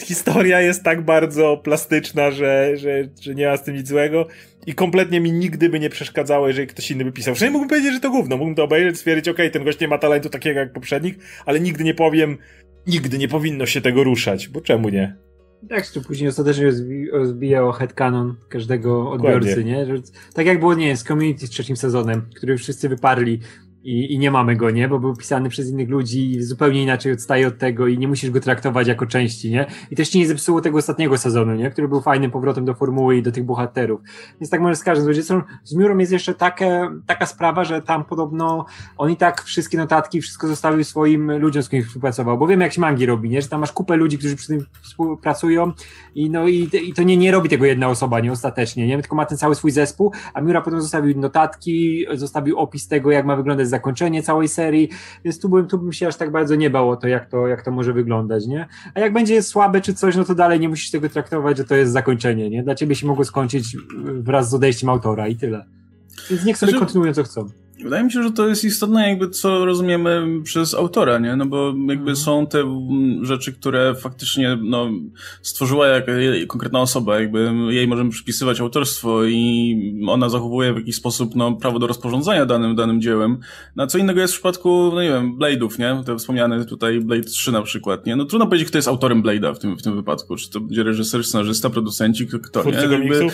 historia jest tak bardzo plastyczna, że, że, że nie ma z tym nic złego i kompletnie mi nigdy by nie przeszkadzało, jeżeli ktoś inny by pisał. Przynajmniej mógłbym powiedzieć, że to gówno. Mógłbym to obejrzeć, stwierdzić, okej, okay, ten gość nie ma talentu takiego jak poprzednik, ale nigdy nie powiem, nigdy nie powinno się tego ruszać, bo czemu nie? Tak, to później ostatecznie rozbijał headcanon każdego odbiorcy, Dokładnie. nie? Tak jak było, nie z Community z trzecim sezonem, który wszyscy wyparli i, i nie mamy go, nie? Bo był pisany przez innych ludzi i zupełnie inaczej odstaje od tego i nie musisz go traktować jako części, nie? I też ci nie zepsuło tego ostatniego sezonu, nie? Który był fajnym powrotem do formuły i do tych bohaterów. Więc tak może z każdym. Zresztą z Miurą jest jeszcze takie, taka sprawa, że tam podobno on i tak wszystkie notatki, wszystko zostawił swoim ludziom, z którymi współpracował, bo wiem jak się mangi robi, nie? Że tam masz kupę ludzi, którzy przy tym współpracują i no i, i to nie, nie robi tego jedna osoba, nie? Ostatecznie, nie? Tylko ma ten cały swój zespół, a Miura potem zostawił notatki, zostawił opis tego, jak ma wyglądać zakończenie całej serii, więc tu bym, tu bym się aż tak bardzo nie bał o to, jak to, jak to może wyglądać, nie? A jak będzie słabe czy coś, no to dalej nie musisz tego traktować, że to jest zakończenie, nie? Dla ciebie się mogło skończyć wraz z odejściem autora i tyle. Więc niech sobie znaczy, kontynuują co chcą. Wydaje mi się, że to jest istotne jakby co rozumiemy przez autora, nie? No bo jakby mhm. są te rzeczy, które faktycznie no, stworzyła jak, konkretna osoba, jakby jej możemy przypisywać autorstwo i ona zachowuje w jakiś sposób no, prawo do rozporządzania danym, danym dziełem. No co innego jest w przypadku, no nie wiem, Blade'ów, nie? Te wspomniane tutaj Blade 3 na przykład, nie? No trudno powiedzieć, kto jest autorem Blade'a w tym, w tym wypadku. Czy to będzie reżyser, scenarzysta, producenci, kto, nie? Jakby,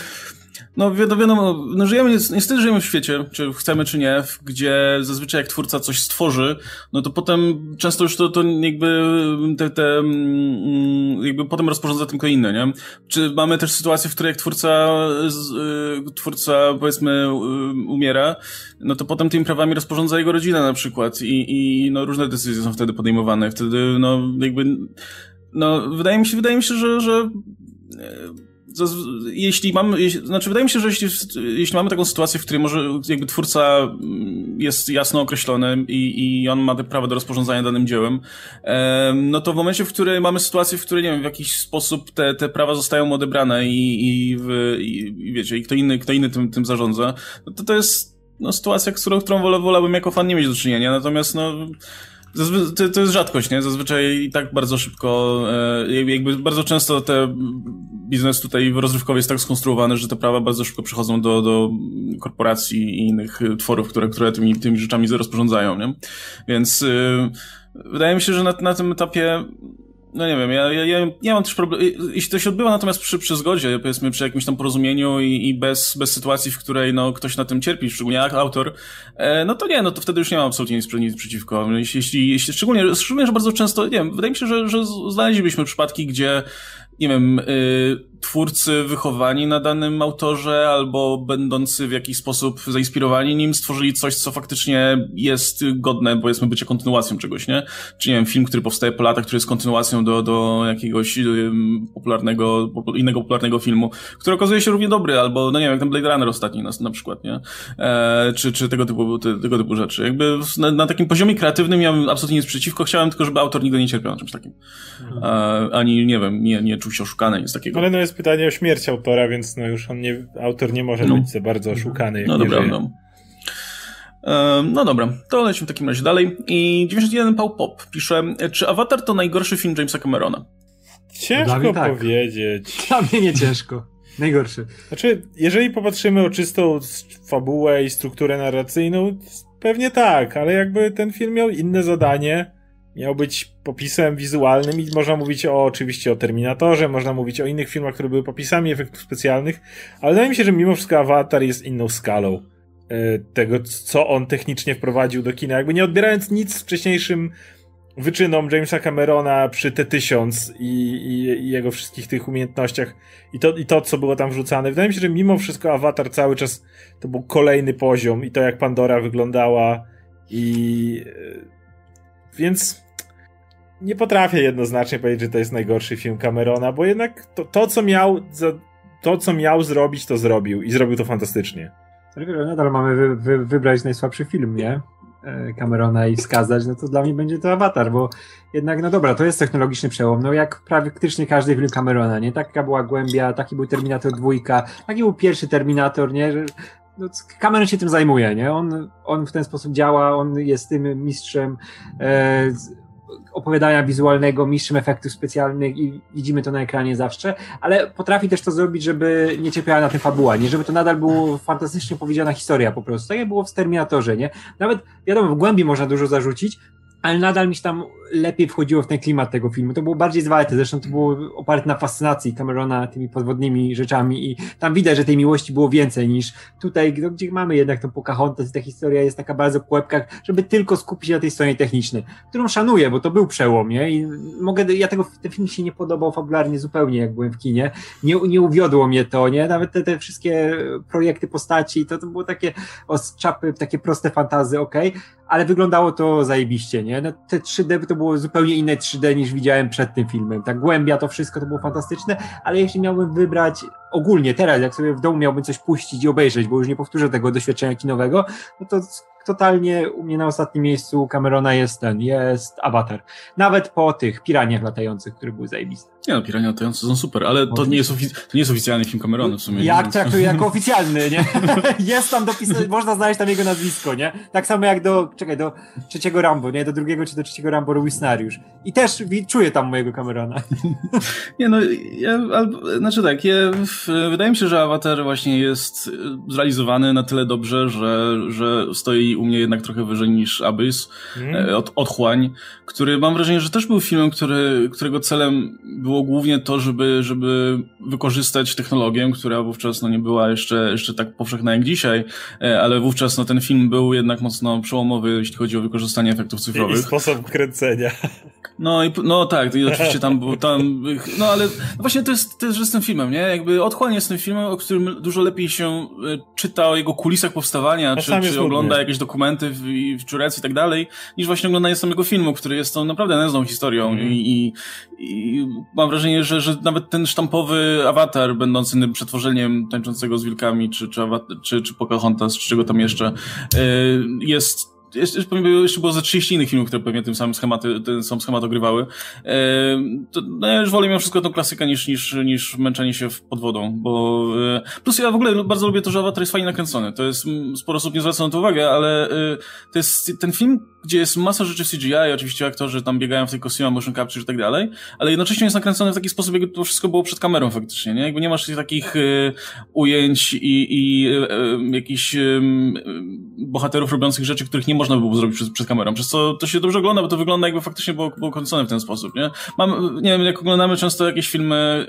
no wiadomo, no żyjemy, niestety żyjemy w świecie, czy chcemy, czy nie, gdzie zazwyczaj jak twórca coś stworzy, no to potem często już to, to jakby te, te mm, jakby potem rozporządza tylko inne, nie? Czy mamy też sytuację, w której jak twórca, y, twórca powiedzmy y, umiera, no to potem tymi prawami rozporządza jego rodzina na przykład i, i no różne decyzje są wtedy podejmowane, wtedy no jakby no wydaje mi się, wydaje mi się, że, że jeśli mamy, znaczy wydaje mi się, że jeśli, jeśli mamy taką sytuację, w której może jakby twórca mm, jest jasno określony i, i on ma prawo do rozporządzania danym dziełem, no to w momencie, w którym mamy sytuację, w której, nie wiem, w jakiś sposób te, te prawa zostają odebrane i, i, w, i, wiecie, i kto inny, kto inny tym, tym zarządza, no to to jest no, sytuacja, z którą, którą wolałbym jako fan nie mieć do czynienia, natomiast no to, to jest rzadkość, nie? Zazwyczaj i tak bardzo szybko, e, jakby bardzo często te biznes tutaj rozrywkowy jest tak skonstruowany, że te prawa bardzo szybko przychodzą do, do korporacji i innych tworów, które, które tymi, tymi rzeczami rozporządzają, nie? Więc e, wydaje mi się, że na, na tym etapie no nie wiem, ja, ja, ja, mam też problem. Jeśli to się odbywa natomiast przy, przy zgodzie, powiedzmy przy jakimś tam porozumieniu i, i bez, bez sytuacji, w której no, ktoś na tym cierpi, szczególnie jak autor, e, no to nie, no to wtedy już nie mam absolutnie nic, nic przeciwko. Jeśli, jeśli, szczególnie, szczególnie, że bardzo często, nie wiem, wydaje mi się, że, że znaleźlibyśmy przypadki, gdzie nie wiem, y, twórcy wychowani na danym autorze albo będący w jakiś sposób zainspirowani nim stworzyli coś, co faktycznie jest godne, powiedzmy, bycia kontynuacją czegoś, nie? Czy nie wiem, film, który powstaje po latach, który jest kontynuacją do, do jakiegoś popularnego, innego popularnego filmu, który okazuje się równie dobry, albo, no nie wiem, jak ten Blade Runner ostatni na, na przykład, nie? E, czy, czy tego typu, te, tego typu rzeczy. Jakby na, na, takim poziomie kreatywnym miałem absolutnie nic przeciwko, chciałem tylko, żeby autor nigdy nie cierpiał na czymś takim. Mhm. E, ani, nie wiem, nie, nie czuł się oszukany, nic takiego. Ale no jest jest pytanie o śmierć autora, więc no już on nie, autor nie może no. być za bardzo oszukany. Jak no dobra, no. No dobra, to lecimy w takim razie dalej. I 91 Pał Pop pisze, czy Avatar to najgorszy film Jamesa Camerona? Ciężko tak. powiedzieć. Dla mnie nie ciężko. Najgorszy. Znaczy, jeżeli popatrzymy o czystą fabułę i strukturę narracyjną, pewnie tak, ale jakby ten film miał inne zadanie, miał być popisem wizualnym i można mówić o, oczywiście o Terminatorze, można mówić o innych filmach, które były popisami efektów specjalnych, ale wydaje mi się, że mimo wszystko Avatar jest inną skalą e, tego, co on technicznie wprowadził do kina. Jakby nie odbierając nic wcześniejszym wyczynom Jamesa Camerona przy T-1000 i, i, i, jego wszystkich tych umiejętnościach i to, i to, co było tam wrzucane. Wydaje mi się, że mimo wszystko Avatar cały czas to był kolejny poziom i to, jak Pandora wyglądała i... Więc nie potrafię jednoznacznie powiedzieć, że to jest najgorszy film Camerona, bo jednak to, to co miał to, co miał zrobić, to zrobił i zrobił to fantastycznie. Nadal mamy wy, wy, wybrać najsłabszy film, nie? E, Camerona i wskazać, no to dla mnie będzie to Avatar, bo jednak, no dobra, to jest technologiczny przełom, no jak praktycznie każdy film Camerona, nie? Taka była głębia, taki był Terminator dwójka, taki był pierwszy Terminator, nie? No, Cameron się tym zajmuje, nie? On, on w ten sposób działa, on jest tym mistrzem e, opowiadania wizualnego, mistrzem efektów specjalnych i widzimy to na ekranie zawsze, ale potrafi też to zrobić, żeby nie cierpiała na tym fabuła, nie? Żeby to nadal było fantastycznie powiedziana historia po prostu, tak jak było w Terminatorze, nie? Nawet, wiadomo, w głębi można dużo zarzucić, ale nadal mi się tam lepiej wchodziło w ten klimat tego filmu. To było bardziej zwarte, zresztą to było oparte na fascynacji Camerona tymi podwodnymi rzeczami i tam widać, że tej miłości było więcej niż tutaj, gdzie mamy jednak tą Pocahontas i ta historia jest taka bardzo pułapkach, żeby tylko skupić się na tej stronie technicznej, którą szanuję, bo to był przełom, nie? I mogę, ja tego, ten film się nie podobał fabularnie zupełnie, jak byłem w kinie. Nie, nie uwiodło mnie to, nie? Nawet te, te wszystkie projekty postaci, to, to było takie o czapy, takie proste fantazy, ok, ale wyglądało to zajebiście, nie? No, te 3D to było zupełnie inne 3D niż widziałem przed tym filmem. Ta głębia, to wszystko to było fantastyczne, ale jeśli miałbym wybrać ogólnie teraz, jak sobie w domu miałbym coś puścić i obejrzeć, bo już nie powtórzę tego doświadczenia kinowego, no to totalnie u mnie na ostatnim miejscu Camerona jest ten, jest Avatar. Nawet po tych piraniach latających, które były zajebiste. Nie no, pirania latające są super, ale to nie, jest to nie jest oficjalny film Camerona w sumie. Jak traktuję jako oficjalny, nie? jest tam dopisane, można znaleźć tam jego nazwisko, nie? Tak samo jak do, czekaj, do trzeciego Rambo, nie? Do drugiego czy do trzeciego Rambo robił scenariusz. I też czuję tam mojego Camerona. nie no, ja, znaczy tak, ja, wydaje mi się, że Avatar właśnie jest zrealizowany na tyle dobrze, że, że stoi u mnie jednak trochę wyżej niż Abyss, mm. od, Otchłań, który mam wrażenie, że też był filmem, który, którego celem było głównie to, żeby, żeby wykorzystać technologię, która wówczas no, nie była jeszcze, jeszcze tak powszechna jak dzisiaj, e, ale wówczas no, ten film był jednak mocno przełomowy, jeśli chodzi o wykorzystanie efektów cyfrowych. I, i sposób kręcenia. No i no tak, i oczywiście tam był tam, no ale właśnie to jest też z tym filmem, nie? Jakby Otchłań jest tym filmem, o którym dużo lepiej się e, czyta o jego kulisach powstawania, czy, czy ogląda jakieś dokumenty w, w Czurec i tak dalej, niż właśnie oglądanie samego filmu, który jest tą naprawdę nędzną historią mm. i, i, i, mam wrażenie, że, że nawet ten sztampowy awatar będący przetworzeniem tańczącego z wilkami, czy, czy, czy, czy Pocahontas, czy czego tam jeszcze, e, jest jeszcze, jeszcze było ze 30 innych filmów, które pewnie tym samym schematy, ten sam schemat ogrywały. E, to, no ja już wolę mimo wszystko tą klasykę niż, niż, niż męczenie się pod wodą, bo e, plus ja w ogóle bardzo lubię to, że Avatar jest fajnie nakręcony. To jest, sporo osób nie zwraca na to uwagę, ale e, to jest ten film, gdzie jest masa rzeczy CGI, oczywiście aktorzy tam biegają w tej kostiumach, motion capture i tak dalej, ale jednocześnie jest nakręcony w taki sposób, jakby to wszystko było przed kamerą faktycznie, nie? Jakby nie masz takich y, ujęć i, i y, y, jakichś bohaterów robiących rzeczy, których nie można by było zrobić przed, przed kamerą, przez co to się dobrze ogląda, bo to wygląda jakby faktycznie było, było kręcone w ten sposób, nie? Mam, nie wiem, jak oglądamy często jakieś filmy,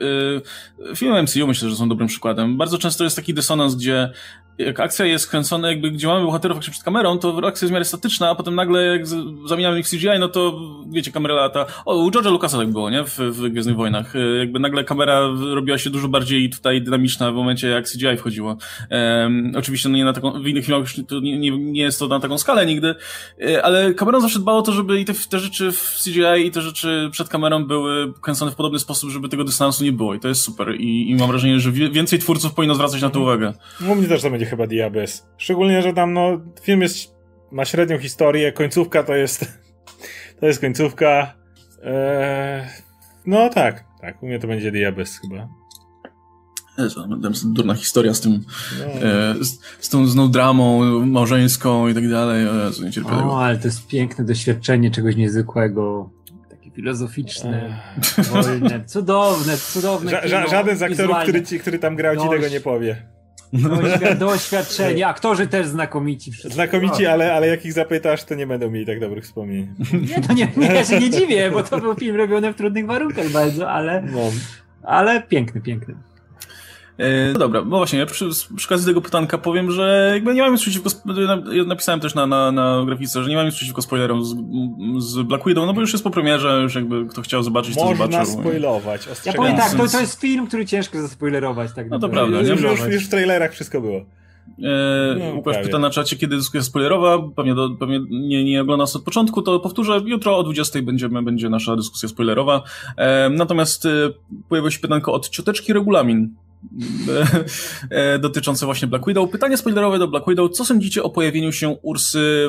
filmy MCU myślę, że są dobrym przykładem. Bardzo często jest taki dysonans, gdzie jak akcja jest kręcona, jakby gdzie mamy bohaterów przed kamerą, to akcja jest w miarę statyczna, a potem nagle jak zamieniamy ich w CGI, no to wiecie, kamera lata. O, u George'a Lucasa tak było, nie? W, w Gwiezdnych Wojnach. E, jakby nagle kamera robiła się dużo bardziej tutaj dynamiczna w momencie, jak CGI wchodziło. Um, oczywiście no nie na taką, w innych filmach już nie, nie, nie jest to na taką skalę nigdy, e, ale kamerą zawsze dbało o to, żeby i te, te rzeczy w CGI i te rzeczy przed kamerą były kręcone w podobny sposób, żeby tego dystansu nie było i to jest super i, i mam wrażenie, że więcej twórców powinno zwracać na to uwagę. U mnie też to będzie chyba Diabes. Szczególnie, że tam no, film jest, ma średnią historię, końcówka to jest to jest końcówka. Eee, no tak, tak, u mnie to będzie Diabes chyba. Jezu, durna historia z tym, no. e, z, z tą znowu dramą małżeńską i tak dalej. O, Jezu, nie o, ale to jest piękne doświadczenie czegoś niezwykłego takie filozoficzne, wolne, cudowne, cudowne. Ża ża żaden z aktorów, który, ci, który tam grał, ci tego nie powie. Doświadczenie, aktorzy też znakomici. Wszyscy. Znakomici, ale, ale jak ich zapytasz, to nie będą mieli tak dobrych wspomnień. Nie, to nie, nie, ja się nie dziwię, bo to był film robiony w trudnych warunkach bardzo, ale, no. ale piękny, piękny. E, no dobra, no właśnie, ja przy, przy okazji tego pytanka powiem, że jakby nie mam nic przeciwko, ja napisałem też na, na, na grafice, że nie mam nic przeciwko spoilerom z, z Black Widow, no bo już jest po premierze, już jakby kto chciał zobaczyć, Można to zobaczył. Można spoilować, Ja powiem tak, to, to jest film, który ciężko zaspoilerować. Tak no to prawda. Już, już, już w trailerach wszystko było. E, no, Łukasz pyta na czacie, kiedy dyskusja spoilerowa. Pewnie, do, pewnie nie, nie ogląda nas od początku, to powtórzę, jutro o 20 będziemy, będzie nasza dyskusja spoilerowa. E, natomiast e, pojawiło się pytanko od cioteczki regulamin. E, dotyczące właśnie Black Widow. Pytanie spoilerowe do Black Widow. Co sądzicie o pojawieniu się Ursy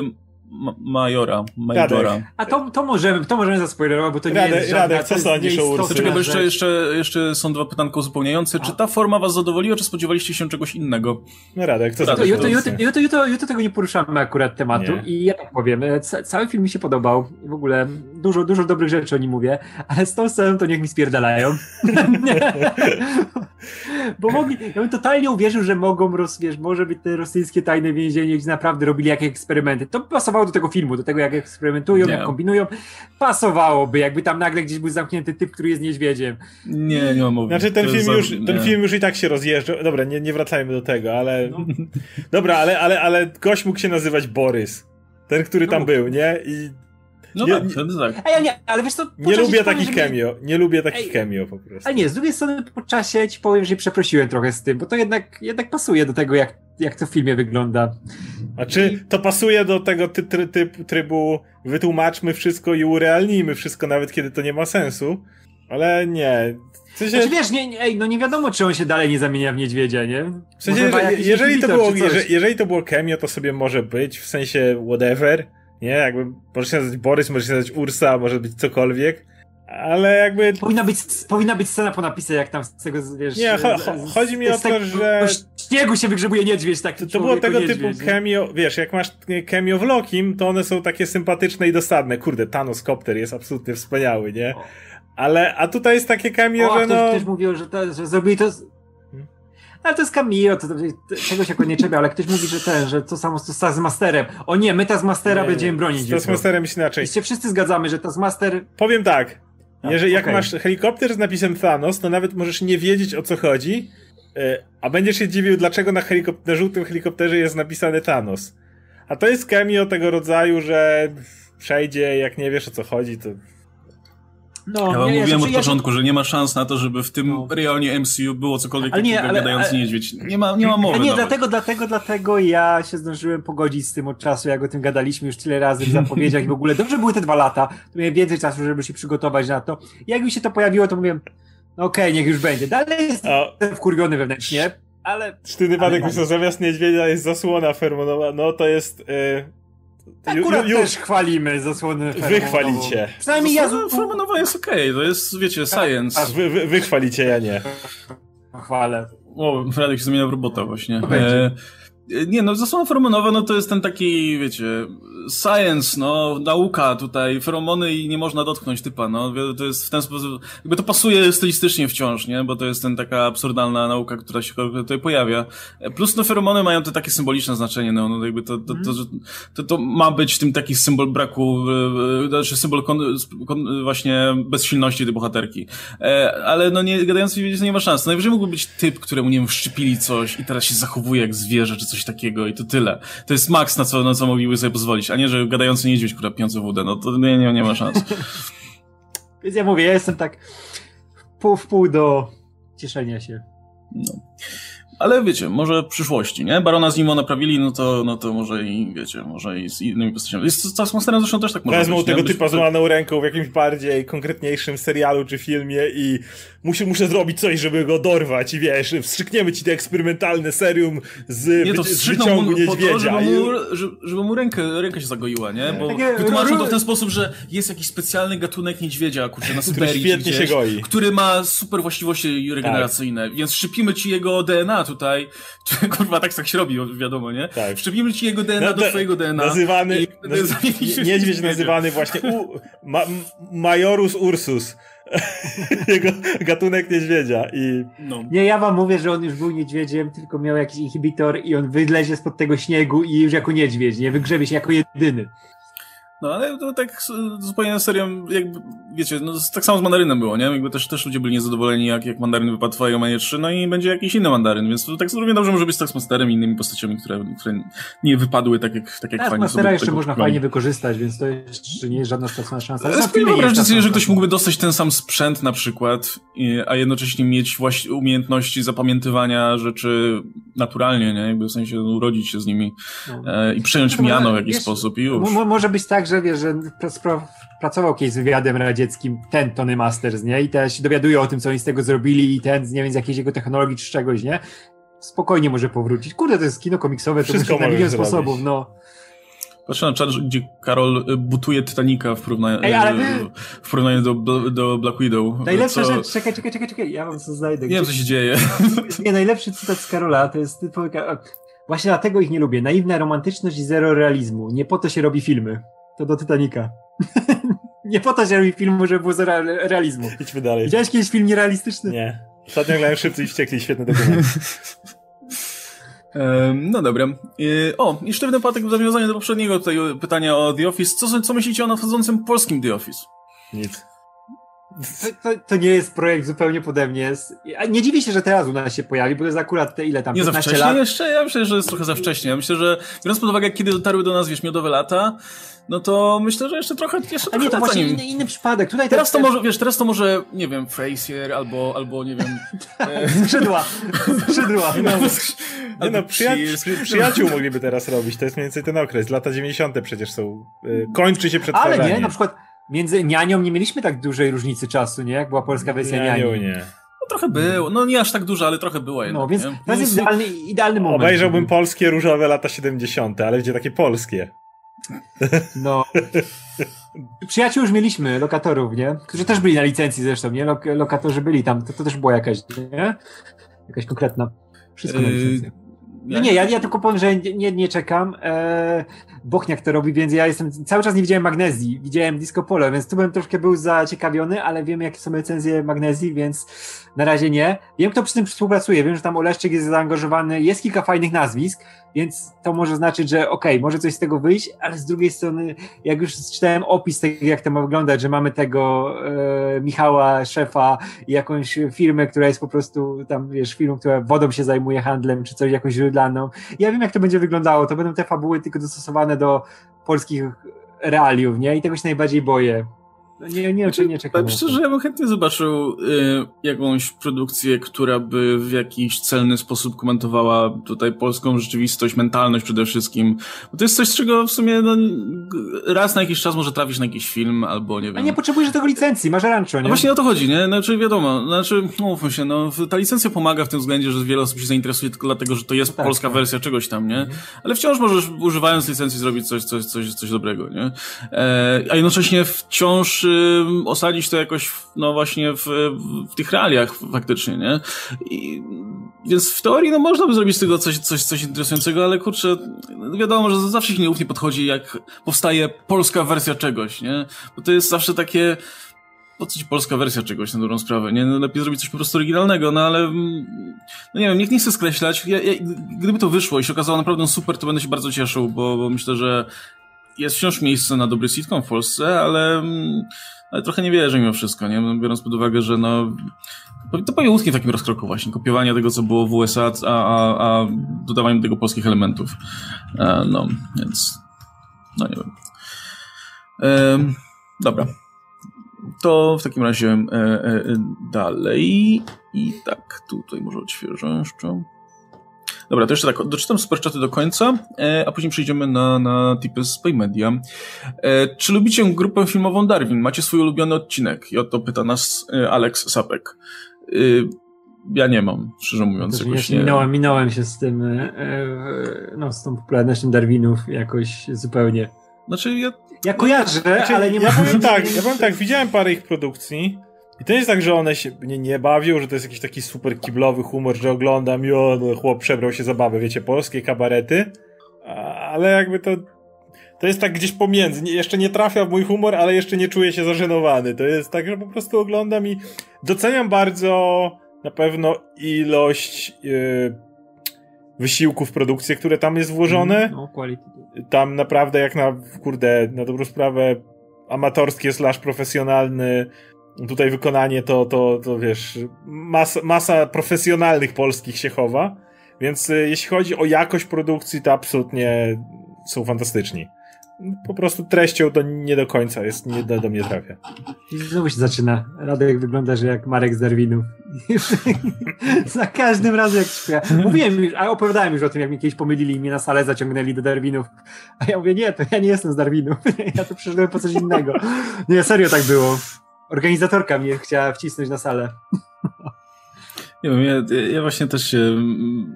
Majora. Majora. A to, to możemy, to możemy zaspoilerować, bo to Radek, nie jest żadna, Radek, co sądzisz o Ursy? Poczekaj, bo jeszcze, jeszcze, jeszcze są dwa pytanka uzupełniające. Czy ta forma was zadowoliła, czy spodziewaliście się czegoś innego? No Radek, co sądzisz jutro, jutro, jutro, jutro, tego nie poruszamy akurat tematu nie. i ja tak powiem, e, cały film mi się podobał. W ogóle dużo, dużo dobrych rzeczy o nim mówię, ale z tą sceną to niech mi spierdalają. bo mogli, ja bym totalnie uwierzył, że mogą, roz, wiesz, może być te rosyjskie tajne więzienie, gdzie naprawdę robili jakieś eksperymenty. To pasowało do tego filmu, do tego jak eksperymentują, nie. jak kombinują. Pasowałoby, jakby tam nagle gdzieś był zamknięty typ, który jest niedźwiedziem. Nie, nie mam mowy. Znaczy ten, film już, ten film już i tak się rozjeżdża. Dobra, nie, nie wracajmy do tego, ale... No. Dobra, ale, ale, ale gość mógł się nazywać Borys. Ten, który tam no. był, nie? I no nie, tak, to tak. Ja nie, ale wiesz co... Nie lubię takich cameo, nie... nie lubię takich cameo po prostu. Ale nie, z drugiej strony po czasie ci powiem, że przeprosiłem trochę z tym, bo to jednak, jednak pasuje do tego, jak, jak to w filmie wygląda. A czy to pasuje do tego ty, ty, ty, trybu wytłumaczmy wszystko i urealnijmy wszystko, nawet kiedy to nie ma sensu? Ale nie. W sensie... Znaczy, wiesz, nie, nie, ej, no nie wiadomo, czy on się dalej nie zamienia w niedźwiedzia, nie? W sensie, jeżeli, jeżeli, to było, jeżeli, jeżeli to było cameo, to sobie może być, w sensie whatever, nie? Jakby może się nazywać Borys, może się nazywać Ursa, może być cokolwiek. Ale jakby. Powinna być, powinna być scena po napisach, jak tam z tego wiesz. Nie, cho, cho, chodzi mi o to, że. śniegu się wygrzebuje niedźwiedź, tak. To, to było tego niedźwiedź, typu cameo, wiesz, jak masz cameo w Lokim, to one są takie sympatyczne i dosadne. Kurde, Thanos Copter jest absolutnie wspaniały, nie? Ale, a tutaj jest takie cameo, o, że no. Ktoś mówił, że, to, że zrobili to. Ale to jest Camillo, to, to, czegoś jako nie trzeba, ale ktoś mówi, że ten, że to samo z Taskmasterem. O nie, my Taskmastera nie, będziemy bronić. Z Taskmasterem jest inaczej. I się wszyscy zgadzamy, że Taskmaster... Powiem tak, jeżeli jak okay. masz helikopter z napisem Thanos, to nawet możesz nie wiedzieć o co chodzi, e, a będziesz się dziwił, dlaczego na, helikop na żółtym helikopterze jest napisany Thanos. A to jest cameo tego rodzaju, że przejdzie, jak nie wiesz o co chodzi, to no, ja wam nie, mówiłem ja, od początku, że nie ma szans na to, żeby w tym no. rejonie MCU było cokolwiek ale takiego ale, gadający ale, niedźwiedź. Nie ma, nie ma mowy. Nie, nawet. dlatego, dlatego, dlatego ja się zdążyłem pogodzić z tym od czasu, jak o tym gadaliśmy już tyle razy w zapowiedziach i w ogóle. Dobrze były te dwa lata, to miałem więcej czasu, żeby się przygotować na to. Jak mi się to pojawiło, to mówiłem, no okej, okay, niech już będzie. Dalej jestem wkurwiony wewnętrznie, ale... Sztywny Wadek myślał, zamiast niedźwiedzia jest zasłona fermonowa, no to jest... Yy Akurat ju, ju, też chwalimy zasłony Wy chwalicie. Przynajmniej ja... Jest okej, okay, to jest, wiecie, science. A wy, wy, wy chwalicie, ja nie. Chwalę. O, Fredek się zmienia w robota właśnie. E, nie, no zasłona feromonowa, no to jest ten taki, wiecie, science, no, nauka tutaj, feromony i nie można dotknąć typa, no, to jest w ten sposób, jakby to pasuje stylistycznie wciąż, nie, bo to jest ten taka absurdalna nauka, która się tutaj pojawia. Plus, no, feromony mają to takie symboliczne znaczenie, no, no jakby to, to, to, to, to ma być tym taki symbol braku, e, znaczy symbol kon, kon, właśnie bezsilności tej bohaterki. E, ale no, nie, gadając wiedzieć, nie ma szans. Najwyżej mógłby być typ, któremu, nie wiem, wszczepili coś i teraz się zachowuje jak zwierzę, czy coś takiego i to tyle. To jest maks, na co, na co mogliby sobie pozwolić, a nie, że gadający niedźwiedź, która piący wódę, no to nie, nie, nie ma szans. Więc ja mówię, ja jestem tak pół w pół do cieszenia się. No. Ale wiecie, może w przyszłości, nie? Barona z Nimo naprawili, no to, no to może i, wiecie, może i z innymi postaciami. Jest z Taskmasterem zresztą też tak może Wezmą być, tego nie? typa złamaną ręką w jakimś bardziej konkretniejszym serialu czy filmie i muszę, muszę zrobić coś, żeby go dorwać i wiesz, wstrzykniemy ci te eksperymentalne serium z, Nie, to z wstrzyknął wyciągu mu, po to, niedźwiedzia. żeby mu, żeby, żeby mu rękę, ręka się zagoiła, nie? Bo Takie- wytłumaczył to w ten sposób, że jest jakiś specjalny gatunek niedźwiedzia, kurczę, na Syberii świetnie czy się gdzieś, goi. który ma super właściwości regeneracyjne, więc szczepimy ci jego DNA tutaj, czy, kurwa, tak, tak się robi, wiadomo, nie? Tak. Szczepimy ci jego DNA No, do twojego DNA. Nazywany, i niedźwiedź nazywany właśnie u, ma, Majorus ursus. Jego gatunek niedźwiedzia i No. Nie, ja wam mówię, że on już był niedźwiedziem, tylko miał jakiś inhibitor i on wylezie spod tego śniegu i już jako niedźwiedź, nie? Wygrzebie się jako jedyny. No ale to tak zupełnie serio, jakby, wiecie, no tak samo z mandarynem było, nie? Jakby też, też ludzie byli niezadowoleni, jak, jak mandaryn wypadł w Iron Manie 3, no i będzie jakiś inny mandaryn, więc to tak równie dobrze może być z Taskmasterem i innymi postaciami, które, które nie wypadły tak jak, tak jak Tak, fajnie sobie jeszcze można fajnie wykorzystać, więc to jeszcze nie jest żadna stracona szansa. Ale nie jest wyobraźcie sobie, że ktoś mógłby dostać ten sam sprzęt na przykład, a jednocześnie mieć właśnie umiejętności zapamiętywania rzeczy naturalnie, nie? Jakby w sensie urodzić się z nimi No. e, i przejąć To miano w jakiś wiesz, sposób i już. Mo- mo- może być tak, że wiesz, że pracował kiedyś z wywiadem radzieckim ten Tony Masters, nie? I też się dowiaduje o tym, co oni z tego zrobili i ten, nie wiem, z jakiejś jego technologii czy czegoś, nie? Spokojnie może powrócić. Kurde, to jest kino komiksowe, to Wszystko na milion zrobić. sposobów, no. Patrzę na czat, gdzie Karol y, butuje Titanica w porównaniu, Ej, ale- y, w porównaniu do, do Black Widow. Najlepsza co... rzecz, czekaj, czekaj, czekaj, czekaj, ja wam co znajdę. Nie wiem, co się dzieje. Nie, najlepszy cytat z Karola to jest typowy... Właśnie dlatego ich nie lubię. Naiwna romantyczność i zero realizmu. Nie po to się robi filmy. To do Titanica. nie po to się robi filmu, żeby było zero re- realizmu. idźmy dalej. Widziałeś kiedyś film nierealistyczny? Nie. Ostatnio oglądałem Szybcy i Wściekli, świetny dokument. No dobra. O, i sztywny patek w nawiązaniu do poprzedniego tutaj pytania o The Office. Co, co myślicie o nadchodzącym polskim The Office? Nic. To, to, nie jest projekt zupełnie pode mnie. Nie dziwię się, że teraz u nas się pojawi, bo to jest akurat te ile tam, Nie za 15 wcześnie lat. jeszcze? Ja myślę, że jest trochę za wcześnie. Ja myślę, że biorąc pod uwagę, kiedy dotarły do nas, wiesz, miodowe lata, no to myślę, że jeszcze trochę, jeszcze A trochę nie, to właśnie inny, inny przypadek. Tutaj Teraz to może, wiesz, teraz to może, nie wiem, Frasier albo, albo nie wiem... e, Skrzydła. Skrzydła. Nie albo no, przyja Cheers. przy, przyjaciół mogliby teraz robić, to jest mniej więcej ten okres. Lata 90. przecież są. Y, kończy się Ale przetwarzanie. nie, na przykład między nianią nie mieliśmy tak dużej różnicy czasu, nie? Jak była polska wersja nie, niani. nie, nie. No trochę było, no nie aż tak dużo, ale trochę była jednak, No, więc nie? to jest No, idealny, idealny moment. Obejrzałbym polskie różowe lata 70., ale gdzie takie polskie? No. Przyjaciół już mieliśmy, lokatorów, nie? Którzy też byli na licencji zresztą, nie? Lok lokatorzy byli tam, to, to też była jakaś, nie? Jakaś konkretna. Wszystko na Yy, licencji. No nie, ja, ja tylko powiem, że nie, nie, nie czekam. Eee, Bochniak to robi, więc ja jestem, cały czas nie widziałem Magnezji, widziałem Disco Polo, więc tu bym troszkę był zaciekawiony, ale wiem jakie są recenzje Magnezji, więc na razie nie. Wiem kto przy tym współpracuje, wiem, że tam Oleszczyk jest zaangażowany, jest kilka fajnych nazwisk, więc to może znaczyć, że okej, może coś z tego wyjść, ale z drugiej strony, jak już czytałem opis tego, jak to ma wyglądać, że mamy tego e, Michała, szefa i jakąś firmę, która jest po prostu tam, wiesz, firmą, która wodą się zajmuje handlem, czy coś, jakąś źródlaną. Ja wiem, jak to będzie wyglądało. To będą te fabuły tylko dostosowane do polskich realiów, nie? I tego się najbardziej boję. No nie, nie, Znaczy, nie czekam. Na to. szczerze, ja bym chętnie zobaczył y, jakąś produkcję, która by w jakiś celny sposób komentowała tutaj polską rzeczywistość, mentalność przede wszystkim. Bo to jest coś, z czego w sumie no, raz na jakiś czas może trafisz na jakiś film, albo nie wiem. A nie potrzebujesz tego licencji, masz rancho, No nie? właśnie o to chodzi, nie? Znaczy wiadomo, znaczy, mówmy się, no, ta licencja pomaga w tym względzie, że wiele osób się zainteresuje tylko dlatego, że to jest No tak, polska tak. wersja czegoś tam, nie? Ale wciąż możesz, używając licencji, zrobić coś, coś, coś, coś dobrego, nie? E, a jednocześnie wciąż osadzić to jakoś, no właśnie w, w tych realiach faktycznie, nie? I, więc w teorii, no można by zrobić z tego coś, coś, coś interesującego, ale kurczę, wiadomo, że zawsze się nieufnie podchodzi, jak powstaje polska wersja czegoś, nie? Bo to jest zawsze takie, po co ci polska wersja czegoś na dobrą sprawę, nie? No lepiej zrobić coś po prostu oryginalnego, no ale mm, no nie wiem, niech nie chcę skreślać. Ja, ja, gdyby to wyszło i się okazało naprawdę super, to będę się bardzo cieszył, bo, bo myślę, że jest wciąż miejsce na dobry sitcom w Polsce, ale, mm, ale trochę nie wierzę mimo wszystko, nie? No, biorąc pod uwagę, że no to utknie w takim rozkroku właśnie, kopiowanie tego, co było w USA, a, a, a dodawanie do tego polskich elementów. E, no, więc no nie wiem. Em, dobra. To w takim razie e, e, dalej. I tak, tutaj może odświeżę jeszcze. Dobra, to jeszcze tak, doczytam superczaty do końca, e, a później przejdziemy na, na tipy z Paymedia. E, czy lubicie grupę filmową Darwin? Macie swój ulubiony odcinek? I o to pyta nas e, Alex Sapek. E, ja nie mam, szczerze mówiąc. Jakoś ja nie... minąłem, minąłem się z tym, e, e, no, z tą popularnością Darwinów jakoś zupełnie. Znaczy ja... Ja kojarzę, znaczy, ale nie ja powiem tak, ja powiem tak, widziałem parę ich produkcji i to nie jest tak, że one się mnie nie bawią, że to jest jakiś taki super kiblowy humor, że oglądam i o, no, chłop przebrał się zabawę, wiecie, polskie kabarety, ale jakby to to jest tak gdzieś pomiędzy. Nie, jeszcze nie trafia w mój humor, ale jeszcze nie czuję się zażenowany. To jest tak, że po prostu oglądam i doceniam bardzo na pewno ilość yy, wysiłków, produkcji, które tam jest włożone. Mm, no, quality. Tam naprawdę jak na, kurde, na dobrą sprawę amatorskie slash profesjonalny tutaj wykonanie to, to, to wiesz, masa, masa profesjonalnych polskich się chowa. Więc y, jeśli chodzi o jakość produkcji, to absolutnie są fantastyczni po prostu treścią to nie do końca jest, nie do, do mnie trafia. I znowu się zaczyna. Radek wygląda, że jak Marek z Darwinu. Za każdym razem jak śpiewa. Mówiłem już, a opowiadałem już o tym, jak mi kiedyś pomylili i mnie na salę zaciągnęli do Darwinów. A ja mówię, nie, to ja nie jestem z Darwinów. ja tu przyszedłem po coś innego. Nie, serio tak było. Organizatorka mnie chciała wcisnąć na salę. Nie wiem, ja, ja właśnie też się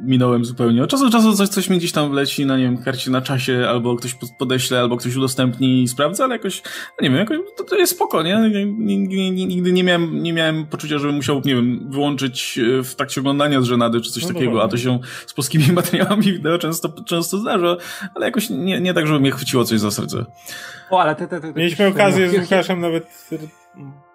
minąłem zupełnie. Od czasu do czasu coś, coś mi gdzieś tam wleci na, nie wiem, karcie na czasie, albo ktoś podeśle, albo ktoś udostępni i sprawdza, ale jakoś, no nie wiem, jakoś to, to jest spoko, nie? Nigdy, nigdy nie miałem, nie miałem poczucia, żebym musiał, nie wiem, wyłączyć e, w trakcie oglądania z żenady czy coś no takiego, a to się z polskimi materiałami wideo często, często zdarza, ale jakoś nie, nie tak, żeby mnie chwyciło coś za serce. O, ale te, te, te, Mieliśmy okazję z Łukaszem nawet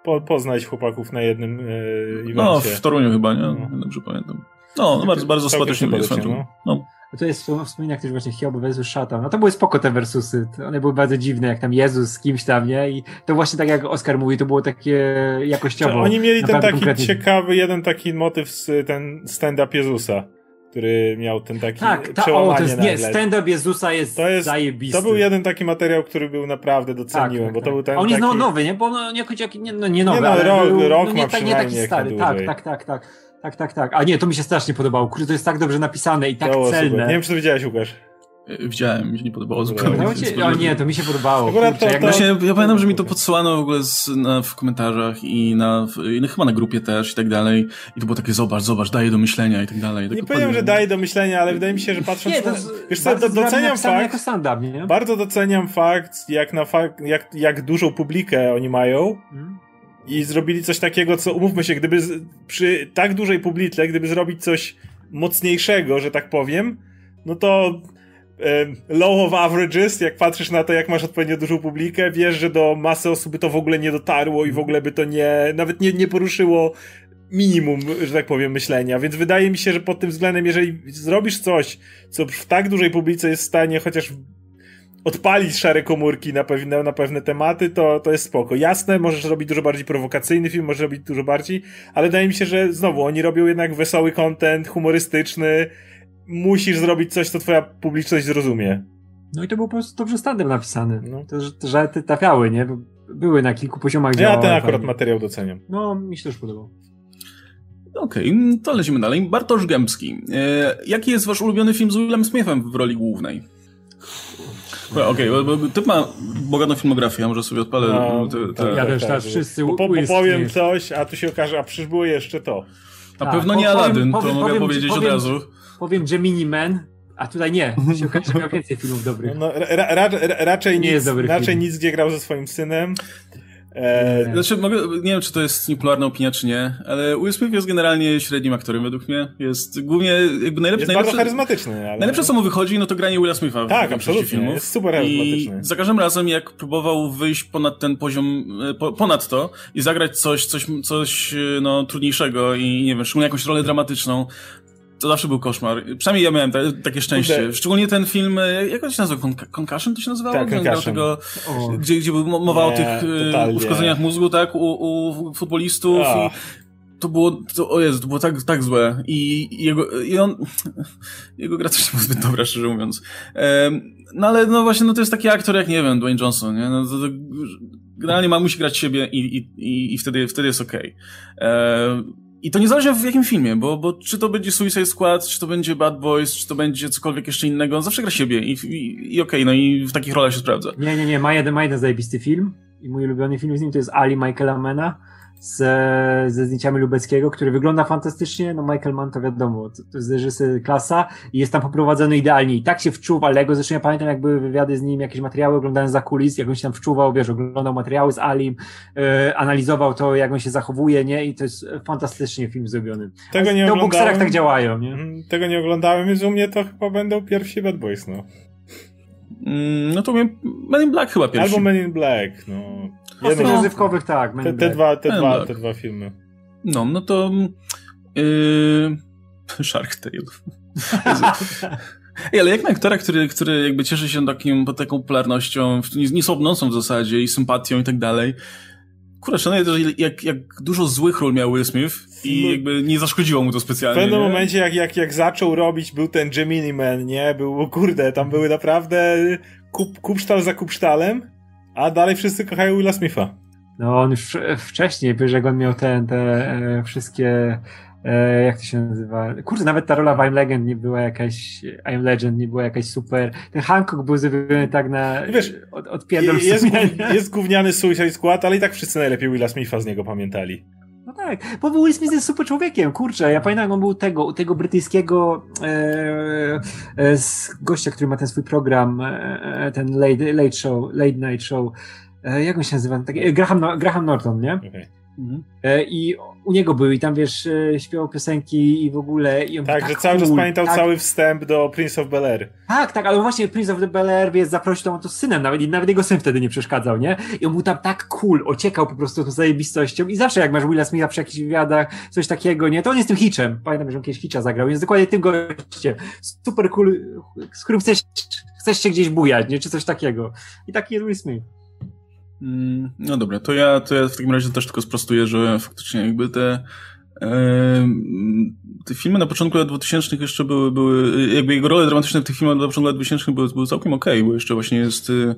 po, poznać chłopaków na jednym e, No, w Toruniu chyba, nie? No. Dobrze pamiętam. No, no bardzo, bardzo sympatycznie byli no. no. To jest wspomnienia ktoś właśnie Hiob versus Szatan. No to były spoko te versusy. One były bardzo dziwne, jak tam Jezus z kimś tam, nie? I to właśnie tak jak Oskar mówi, to było takie jakościowo. Oni mieli ten taki konkretnie. ciekawy, jeden taki motyw, z, ten stand-up Jezusa który miał ten taki tak, ta, o, to jest, nie, stand-up Jezusa jest, to jest zajebisty. To był jeden taki materiał, który był naprawdę doceniłem, tak, bo to tak. był ten On jest taki... nowy, nie? Bo no, nie, nie, no, nie nowy, nie, no, rok, był, rok no, nie, ma nie taki stary. Tak, tak, tak, tak. Tak, tak, tak. A nie, to mi się strasznie podobało. To jest tak dobrze napisane i tak celne. Super. Nie wiem, czy to widziałeś, Łukasz. Widziałem, mi się nie podobało zupełnie. No, cię, o nie, to mi się podobało. Kurczę, to, to, Właśnie, ja pamiętam, że mi to podsłano w ogóle z, na, w komentarzach i, na, i no, chyba na grupie też i tak dalej. I to było takie, zobacz, zobacz, daje do myślenia i tak dalej. Tak nie powiem, że daje do myślenia, ale wydaje mi się, że patrząc nie, to na... Wiesz co, do, doceniam fakt... nie? Bardzo doceniam fakt, jak, na fakt jak, jak dużą publikę oni mają. Hmm? I zrobili coś takiego, co umówmy się, gdyby z, przy tak dużej publice, gdyby zrobić coś mocniejszego, że tak powiem, no to low of averages, jak patrzysz na to, jak masz odpowiednio dużą publikę, wiesz, że do masy osób by to w ogóle nie dotarło i w ogóle by to nie, nawet nie, nie poruszyło minimum, że tak powiem, myślenia. Więc wydaje mi się, że pod tym względem, jeżeli zrobisz coś, co w tak dużej publice jest w stanie chociaż odpalić szare komórki na pewne, na pewne tematy, to, to jest spoko. Jasne, możesz robić dużo bardziej prowokacyjny film, możesz robić dużo bardziej, ale wydaje mi się, że znowu, oni robią jednak wesoły content, humorystyczny, musisz zrobić coś, co twoja publiczność zrozumie. No i to był po prostu dobrze standem napisany. No. To, że te żarty trafiały, nie? Były na kilku poziomach Ja ten akurat fajnie. materiał doceniam. No, mi się też podobał. Okej, okay, to lecimy dalej. Bartosz Gębski. E, jaki jest wasz ulubiony film z Willem Smithem w roli głównej? Okej, okay, bo, typ ma bogatą filmografię, ja może sobie odpalę. No, te, te, ja też tak, wszyscy po, po, Powiem coś, a tu się okaże, a przecież było jeszcze to. Na pewno nie Aladdin, to mogę powiem, powiedzieć powiem, od razu powiem Gemini Man, a tutaj nie. Się okaże, że miał więcej filmów dobrych. No, ra, ra, ra, raczej nie nic, jest dobry raczej film. nic nie grał ze swoim synem. E... Znaczy, mogę, nie wiem, czy to jest niepopularna opinia, czy nie, ale Will Smith jest generalnie średnim aktorem według mnie. Jest głównie jakby najlepszy. Jest najlepsze, bardzo charyzmatyczny, ale... Najlepsze, co mu wychodzi, no to granie Willa Smitha tak, w absolutnie, filmów. jest super charyzmatyczny. I za każdym razem, jak próbował wyjść ponad ten poziom, e, ponad to i zagrać coś, coś, coś e, no, trudniejszego i nie wiem, szczególnie jakąś rolę dramatyczną, to zawsze był koszmar. Przynajmniej ja miałem te, takie szczęście. Szczególnie ten film, e, jak on się nazywa? Concussion to się nazywało? Tak, Concussion. Tego, gdzie, gdzie mowa Nie, o tych e, totalnie. uszkodzeniach mózgu, tak, u, u futbolistów i to było, to, o Jezu, to było tak, tak złe i, i jego, i on, jego gra też nie była zbyt dobra, szczerze mówiąc. no ale no właśnie, no to jest taki aktor jak, nie wiem, Dwayne Johnson, nie? No to, to generalnie ma, musi grać siebie i, i, i, wtedy, wtedy jest okej. Okay. I to niezależnie w jakim filmie, bo, bo czy to będzie Suicide Squad, czy to będzie Bad Boys, czy to będzie cokolwiek jeszcze innego, zawsze gra siebie i, i, i okej, okay, no i w takich rolach się sprawdza. Nie, nie, nie, ma jeden, ma jeden zajebisty film i mój ulubiony film z nim to jest Ali Michaela Mana ze, ze zdjęciami Lubeckiego, który wygląda fantastycznie. No Michael Mann to wiadomo, to, to jest reżyser klasa i jest tam poprowadzony idealnie. I tak się wczuwa Lego. Zresztą ja pamiętam, jak były wywiady z nim, jakieś materiały oglądałem za kulis, jak on się tam wczuwał, wiesz, oglądał materiały z Alim, e, analizował to, jak on się zachowuje, nie? I to jest fantastycznie film zrobiony. Tego nie oglądałem. bokserach tak działają, nie? Mhm, tego nie oglądałem, więc u mnie to chyba będą pierwsi Bad Boys, no. Mm, no to Men in Black chyba pierwszy. Albo Men in Black, no. No, z tych rozrywkowych tak. Te, te, dwa, te, dwa, te dwa filmy. No, no to yy... Shark Tale. Ej, ale jak na aktora, który, który jakby cieszy się takim, taką popularnością, niesłabnącą w zasadzie i sympatią i tak dalej, Kurczę, szanuję też, jak, jak dużo złych ról miał Will Smith i no. jakby nie zaszkodziło mu to specjalnie. W pewnym nie? momencie, jak, jak, jak zaczął robić, był ten Gemini Man, nie? Był, kurde, tam były naprawdę kup, kupsztal za kupsztalem, a dalej wszyscy kochają Willa Smitha. No on już wcześniej, jak on miał te, te e, wszystkie e, jak to się nazywa? Kurde, nawet ta rola w I'm Legend nie była jakaś, I'm Legend nie była jakaś super. Ten Hancock był zrobiony tak na Wiesz, od, odpierdol jest, jest gówniany Suicide Squad, ale i tak wszyscy najlepiej Willa Smitha z niego pamiętali. Tak, bo Will Smith jest super człowiekiem, kurczę. Ja pamiętam, on był tego, tego brytyjskiego e, e, gościa, który ma ten swój program, e, e ten late, late show, late night show. E, jak on się nazywa? Taki, Graham, Graham Norton, nie? Okay. Mhm. E, I u niego był i tam wiesz, e, śpiewał piosenki i w ogóle. I tak, tak, że cały czas pamiętał tak. cały wstęp do Prince of Bel Air. Tak, tak, ale właśnie Prince of the Bel Air wiesz, zaprosił tam to z synem, nawet, nawet jego syn wtedy nie przeszkadzał, nie? I on był tam tak cool, ociekał po prostu tą zajebistością i zawsze jak masz Willa Smitha przy jakichś wywiadach, coś takiego, nie? To on jest tym hitchem. Pamiętam, że on kiedyś hitcha zagrał, jest dokładnie tym gościem. Super cool, z którym chcesz, chcesz się gdzieś bujać, nie? Czy coś takiego. I taki jest Will Smith. Mm, no dobra, to ja, to ja w takim razie też tylko sprostuję, że faktycznie jakby te te filmy na początku lat 2000 jeszcze były, były jakby jego role dramatyczne w tych filmach na początku lat 2000 były, były całkiem okej, okay, bo jeszcze właśnie jest e,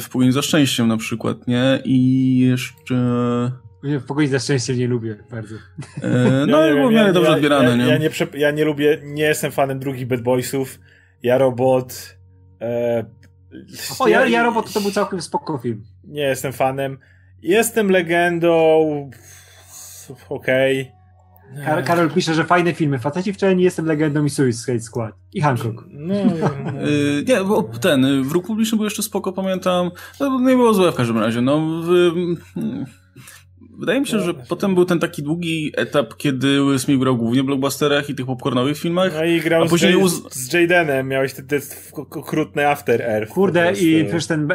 w Pogoni za Szczęściem na przykład, nie? I jeszcze... W Pogoni za Szczęściem nie lubię bardzo. E, no, ja było ja, dobrze ja, odbierane, ja, nie? Ja nie, ja nie lubię, nie jestem fanem drugich Bad Boysów. Ja Robot, e, o, ja, ja Robot to był całkiem spoko film. Nie jestem fanem. Jestem legendą. Okej. Okay. Karol, Karol pisze, że fajne filmy. Faceci wczoraj nie jestem legendą i Suicide Squad. I Hancock. No, no, no. Y, nie, bo ten, Wróg Publiczny był jeszcze spoko, pamiętam. No, nie było złe w każdym razie. No, w, Wydaje mi się, że potem był ten taki długi etap, kiedy Will Smith grał głównie w blockbusterach i tych popcornowych filmach. No i grał a później z, uz... z Jadenem, miałeś ten, ten okrutny After Earth. Kurde, i przecież ten,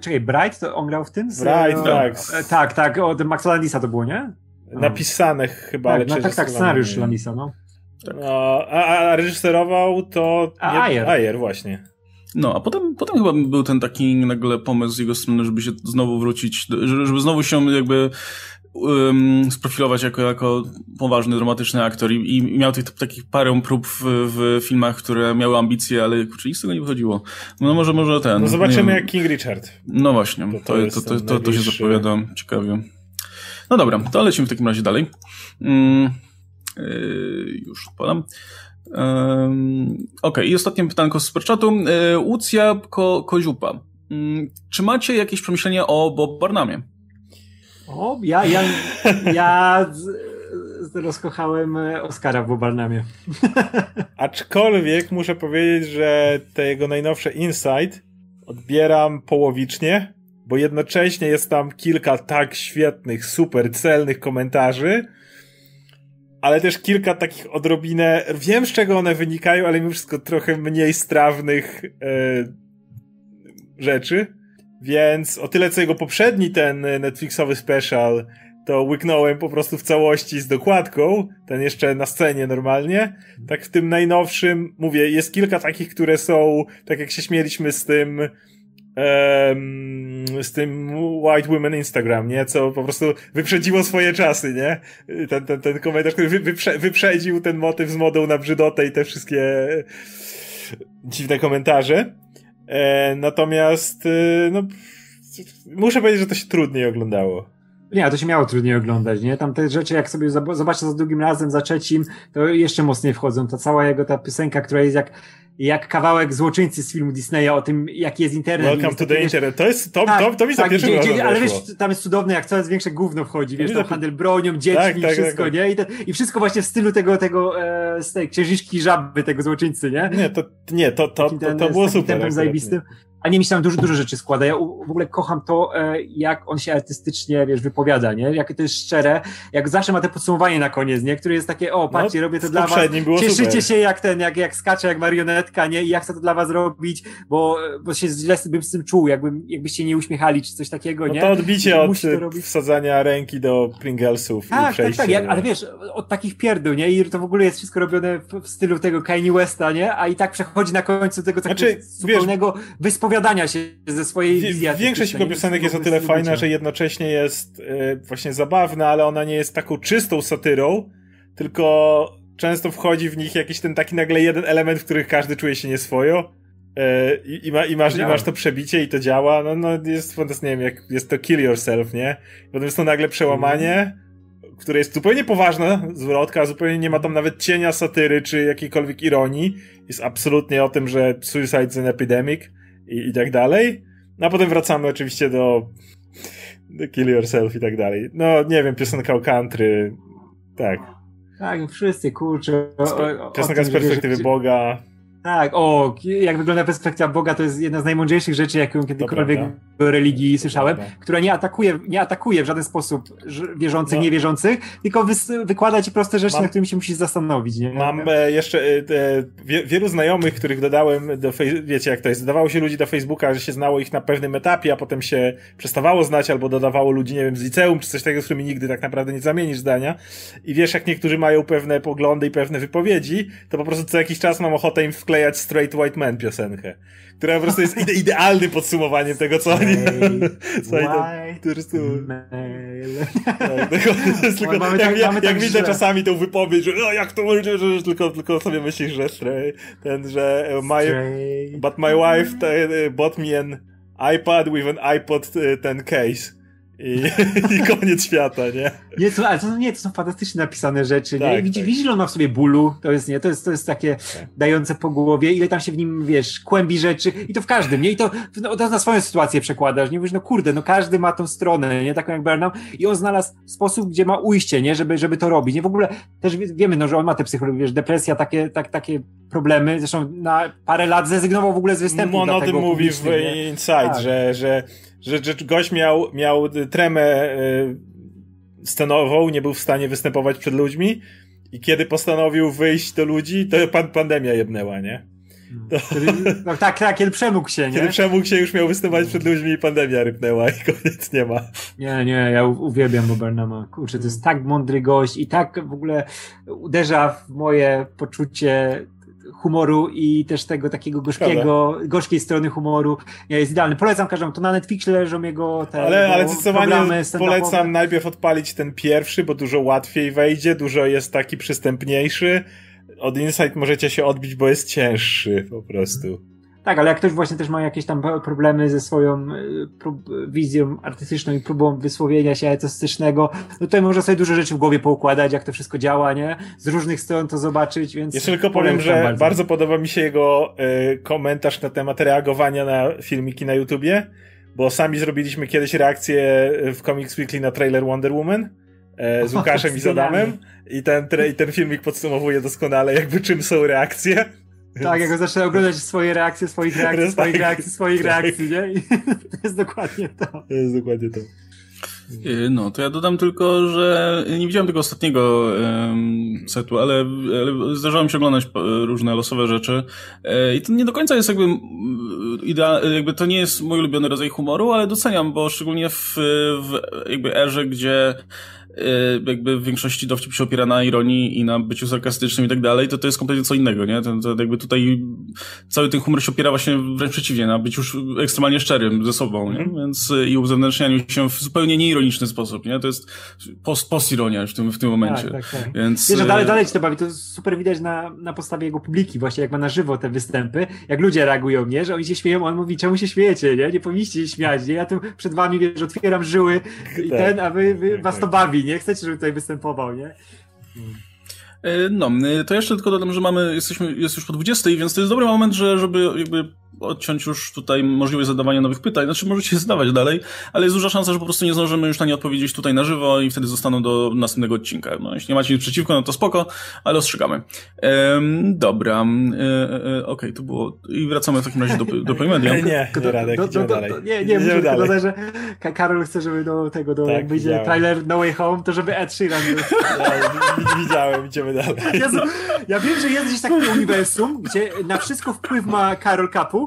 czekaj, Bright, to on grał w tym? Bright, tak. E, tak, tak, o, ten Maxa Landisa to było, nie? Napisane chyba, tak, ale no, tak, tak, scenariusz Landisa, no. Tak. no a, a reżyserował to... A, Ayer. Ayer, właśnie. No, a potem, potem chyba był ten taki nagle pomysł z jego strony, żeby się znowu wrócić, żeby znowu się jakby um, sprofilować jako, jako poważny, dramatyczny aktor i, i miał tych takich parę prób w, w, filmach, które miały ambicje, ale kurczę, nic z tego nie wychodziło. No może, może ten. No zobaczymy jak King Richard. No właśnie, to, to, to, to, to się zapowiada ciekawie. No dobra, to lecimy w takim razie dalej. Mm, yy, już podam. Um, Okej, okay. i ostatnie pytanko z superchatu. Łucja Ko Koziupa. Yy, czy macie jakieś przemyślenia o Bob Barnamie? O, ja, ja, ja z, z rozkochałem Oscara w Bobarnamie. Aczkolwiek muszę powiedzieć, że te jego najnowsze Insight odbieram połowicznie, bo jednocześnie jest tam kilka tak świetnych, super celnych komentarzy, ale też kilka takich odrobinę, wiem z czego one wynikają, ale mimo wszystko trochę mniej strawnych e, rzeczy. Więc o tyle co jego poprzedni ten Netflixowy special, to łyknąłem po prostu w całości z dokładką, ten jeszcze na scenie normalnie. Tak w tym najnowszym, mówię, jest kilka takich, które są, tak jak się śmieliśmy z tym, um, z tym White Women Instagram, nie? Co po prostu wyprzedziło swoje czasy, nie? Ten, ten, ten komentarz, który wyprze, wyprzedził ten motyw z modą na brzydotę i te wszystkie dziwne komentarze. E, natomiast, e, no, muszę powiedzieć, że to się trudniej oglądało. Nie, to się miało trudniej oglądać, nie? Tam te rzeczy, jak sobie zobaczę za drugim razem, za trzecim, to jeszcze mocniej wchodzą. Ta cała jego ta piosenka, która jest jak jak kawałek złoczyńcy z filmu Disneya o tym, jaki jest internet. Welcome to the wiesz, internet. To jest, to, tak, to, to mi tak, pierwszym razem Ale wiesz, tam jest cudowne, jak coraz większe gówno wchodzi, wiesz, tam handel bronią, dziećmi, tak, tak, wszystko, tak, nie? I, to, I wszystko właśnie w stylu tego, tego e, z tej księżniczki żaby, tego złoczyńcy, nie? Nie, to, nie, to, to, to, to było super. zajebistym. A nie, mi się tam dużo, dużo rzeczy składa. Ja w ogóle kocham to, e, jak on się artystycznie, wiesz, wypowiada, nie? Jakie to jest szczere. Jak zawsze ma te podsumowanie na koniec, nie? Które jest takie, o, patrzcie, no, robię to dla was. Cieszycie super. się jak ten, jak, jak skacze, jak marionetka, nie? I ja chcę to dla was robić, bo, bo się źle bym z tym czuł, jakbym, jakbyście nie uśmiechali, czy coś takiego, no nie? to odbicie od wsadzania ręki do Pringlesów tak, i przejścia. Tak, tak, jak, ale wiesz, od takich pierdół, nie? I to w ogóle jest wszystko robione w stylu tego Kanye Westa, nie? A i tak przechodzi na końcu tego takiego znaczy, zupełnego wyspowiadania wypowiadania się ze swojej wizji. Większość jego piosenek jest o tyle fajna, że jednocześnie jest y, właśnie zabawna, ale ona nie jest taką czystą satyrą, tylko często wchodzi w nich jakiś ten taki nagle jeden element, w których każdy czuje się nieswojo. Y, i, i, ma, i, masz, I masz to przebicie i to działa. No, no jest fantastycznie, nie wiem, jak jest to kill yourself, nie? Potem jest to nagle przełamanie, mm. które jest zupełnie poważna zwrotka, zupełnie nie ma tam nawet cienia satyry czy jakiejkolwiek ironii. Jest absolutnie o tym, że suicide is an epidemic i, i tak dalej. No a potem wracamy oczywiście do, do Kill Yourself i tak dalej. No nie wiem, piosenka o country, tak. Tak, wszyscy, kurczę. Piosenka z perspektywy Boga. Tak, o, jak wygląda perspektywa Boga, to jest jedna z najmądrzejszych rzeczy, jaką kiedykolwiek religii słyszałem, która nie atakuje, nie atakuje w żaden sposób wierzących, no. niewierzących, tylko wykłada ci proste rzeczy, mam, na którymi się musisz zastanowić. Nie? Mam e, jeszcze e, wie, wielu znajomych, których dodałem do, wiecie jak to jest, dodawało się ludzi do Facebooka, że się znało ich na pewnym etapie, a potem się przestawało znać, albo dodawało ludzi, nie wiem, z liceum, czy coś takiego, z którymi nigdy tak naprawdę nie zamienisz zdania. I wiesz, jak niektórzy mają pewne poglądy i pewne wypowiedzi, to po prostu co jakiś czas mam ochotę im wklejać Straight White Man piosenkę, która po prostu jest ide idealnym podsumowaniem tego, co oni... co oni tam, tak, tylko, mamy jak, tak, jak, jak widzę czasami tą wypowiedź, że no, jak to może, że, tylko, tylko sobie myślisz, że stray, ten, że e, my, but my wife e, bought me an iPad with an iPod e, ten case i, i koniec świata, nie? Nie, to, ale to, nie, to są fantastycznie napisane rzeczy, tak, nie? Widzi, tak. on ma w sobie bólu, to jest, nie, to jest, to jest takie tak. dające po głowie, ile tam się w nim, wiesz, kłębi rzeczy i to w każdym, nie? I to, no, to na swoją sytuację przekładasz, nie? Mówisz, no kurde, no każdy ma tą stronę, nie? Taką jak Bernam i on znalazł sposób, gdzie ma ujście, nie? Żeby, żeby to robić, nie? W ogóle też wiemy, no, że on ma te psychologię, wiesz, depresja, takie, tak, takie problemy, zresztą na parę lat zrezygnował w ogóle z występu. On o tym mówi w Inside, tak. że, że że, że gość miał, miał tremę y, scenową, nie był w stanie występować przed ludźmi i kiedy postanowił wyjść do ludzi, to pan, pandemia jebnęła, nie? To... no tak, tak, kiedy przemógł się, nie? Kiedy przemógł się, już miał występować przed ludźmi i pandemia rypnęła i koniec nie ma. Nie, nie, ja uwielbiam Bobernama. Kurczę, to jest tak mądry gość i tak w ogóle uderza w moje poczucie humoru i też tego takiego gorzkiego, gorzkiej strony humoru jest idealny. Polecam każdemu, to na Netflixie leżą jego te Ale, ale zdecydowanie polecam najpierw odpalić ten pierwszy, bo dużo łatwiej wejdzie, dużo jest taki przystępniejszy. Od Insight możecie się odbić, bo jest cięższy po prostu. Tak, ale jak ktoś właśnie też ma jakieś tam problemy ze swoją y, wizją artystyczną i próbą wysłowienia się artystycznego, no to może sobie dużo rzeczy w głowie poukładać, jak to wszystko działa, nie? Z różnych stron to zobaczyć, więc... Jeszcze tylko powiem, że bardzo. bardzo. podoba mi się jego y, komentarz na temat reagowania na filmiki na YouTubie, bo sami zrobiliśmy kiedyś reakcję w Comics Weekly na trailer Wonder Woman e, z Łukaszem o, i z Adamem i ten, i ten filmik podsumowuje doskonale jakby czym są reakcje. Tak, jak zacznę oglądać swoje reakcje, swoich reakcji, swoich reakcji, swoich reakcji, nie? I to jest dokładnie to. To jest dokładnie to. Y, no, to ja dodam tylko, że nie widziałem tego ostatniego um, setu, ale, ale zdarzało mi się oglądać różne losowe rzeczy e, i to nie do końca jest jakby ideal, jakby to nie jest mój ulubiony rodzaj humoru, ale doceniam, bo szczególnie w, w jakby erze, gdzie jakby w większości dowcip się opiera na ironii i na byciu sarkastycznym i tak dalej, to to jest kompletnie co innego, nie? To, to jakby tutaj cały ten humor się opiera właśnie wręcz przeciwnie, na byciu już ekstremalnie szczerym ze sobą, nie? Mhm. Więc i uzewnętrznianiu się w zupełnie nieironiczny sposób, nie? To jest post, postironia w tym, w tym momencie. Tak, tak, tak. Więc... Wiesz, że dalej, dalej ci to bawi, to super widać na, na podstawie jego publiki, właśnie jak ma na żywo te występy, jak ludzie reagują, nie? Że oni się śmieją, on mówi, czemu się śmiejecie, nie? Nie powinniście się śmiać, nie? Ja tu przed wami, wiesz, otwieram żyły i tak. ten, a wy, wy was to bawi, nie? Chcecie, żeby tutaj występował, nie? No, to jeszcze tylko dodam, że mamy, jesteśmy, jest już po 20, więc to jest dobry moment, że, żeby jakby odciąć już tutaj możliwość zadawania nowych pytań. Znaczy, możecie zadawać dalej, ale jest duża szansa, że po prostu nie zdążymy już na nie odpowiedzieć tutaj na żywo i wtedy zostaną do następnego odcinka. No, jeśli nie macie nic przeciwko, no to spoko, ale ostrzegamy. Ehm, dobra, e, e, okej, okay, to było... I wracamy w takim razie do, do Playmedia. Nie, nie, nie, Radek, do, do, do, dalej. Nie, nie, muszę dalej. dodać, że Karol chce, żeby do tego, do, tak, jak wyjdzie widziałem. trailer No Way Home, to żeby Ed Sheeran był. Ja, widziałem, idziemy dalej. Jezu, ja wiem, że jest gdzieś takie uniwersum, gdzie na wszystko wpływ ma Karol Kapu,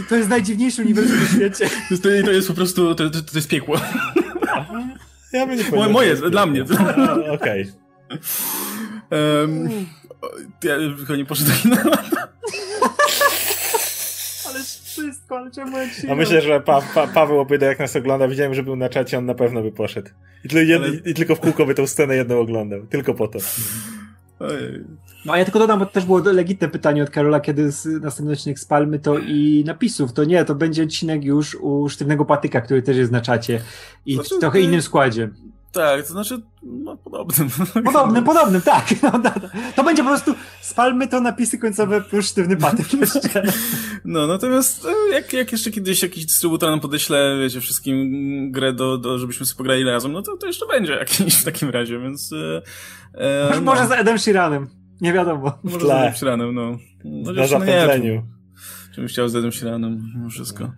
i to jest najdziwniejszy uniwersum na świecie. To, to jest po prostu, to, to, to jest piekło. Ja bym nie powiedział. Moje, dla mnie. Okej. Okay. Um, ja chyba nie poszedł taki na Ale wszystko, ale czemu ja A myślę, że pa, pa, Paweł opowiada jak nas ogląda. Widziałem, że był na czacie, on na pewno by poszedł. I, tylko, ale... i tylko w kółko by tą scenę jedną oglądał. Tylko po to. Ojej. No a ja tylko dodam, bo to też było legitne pytanie od Karola, kiedy następny odcinek spalmy to i napisów. To nie, to będzie odcinek już u Sztywnego Patyka, który też jest na czacie i znaczy, w trochę innym składzie. Tak, to znaczy, no podobnym. Podobnym, podobnym, tak. No, no. To będzie po prostu, spalmy to napisy końcowe plus sztywny patyk jeszcze. No, natomiast e, jak, jak jeszcze kiedyś jakiś dystrybutor nam podeśle, wiecie, wszystkim grę do, do żebyśmy sobie pograli razem, no to, to jeszcze będzie jakiś w takim razie, więc... E, może, no. może z Edem Sheeranem. Nie wiadomo. Może z Edem Sheeranem, no. no Na zapętleniu. Czym chciał z Edem Sheeranem, mimo wszystko.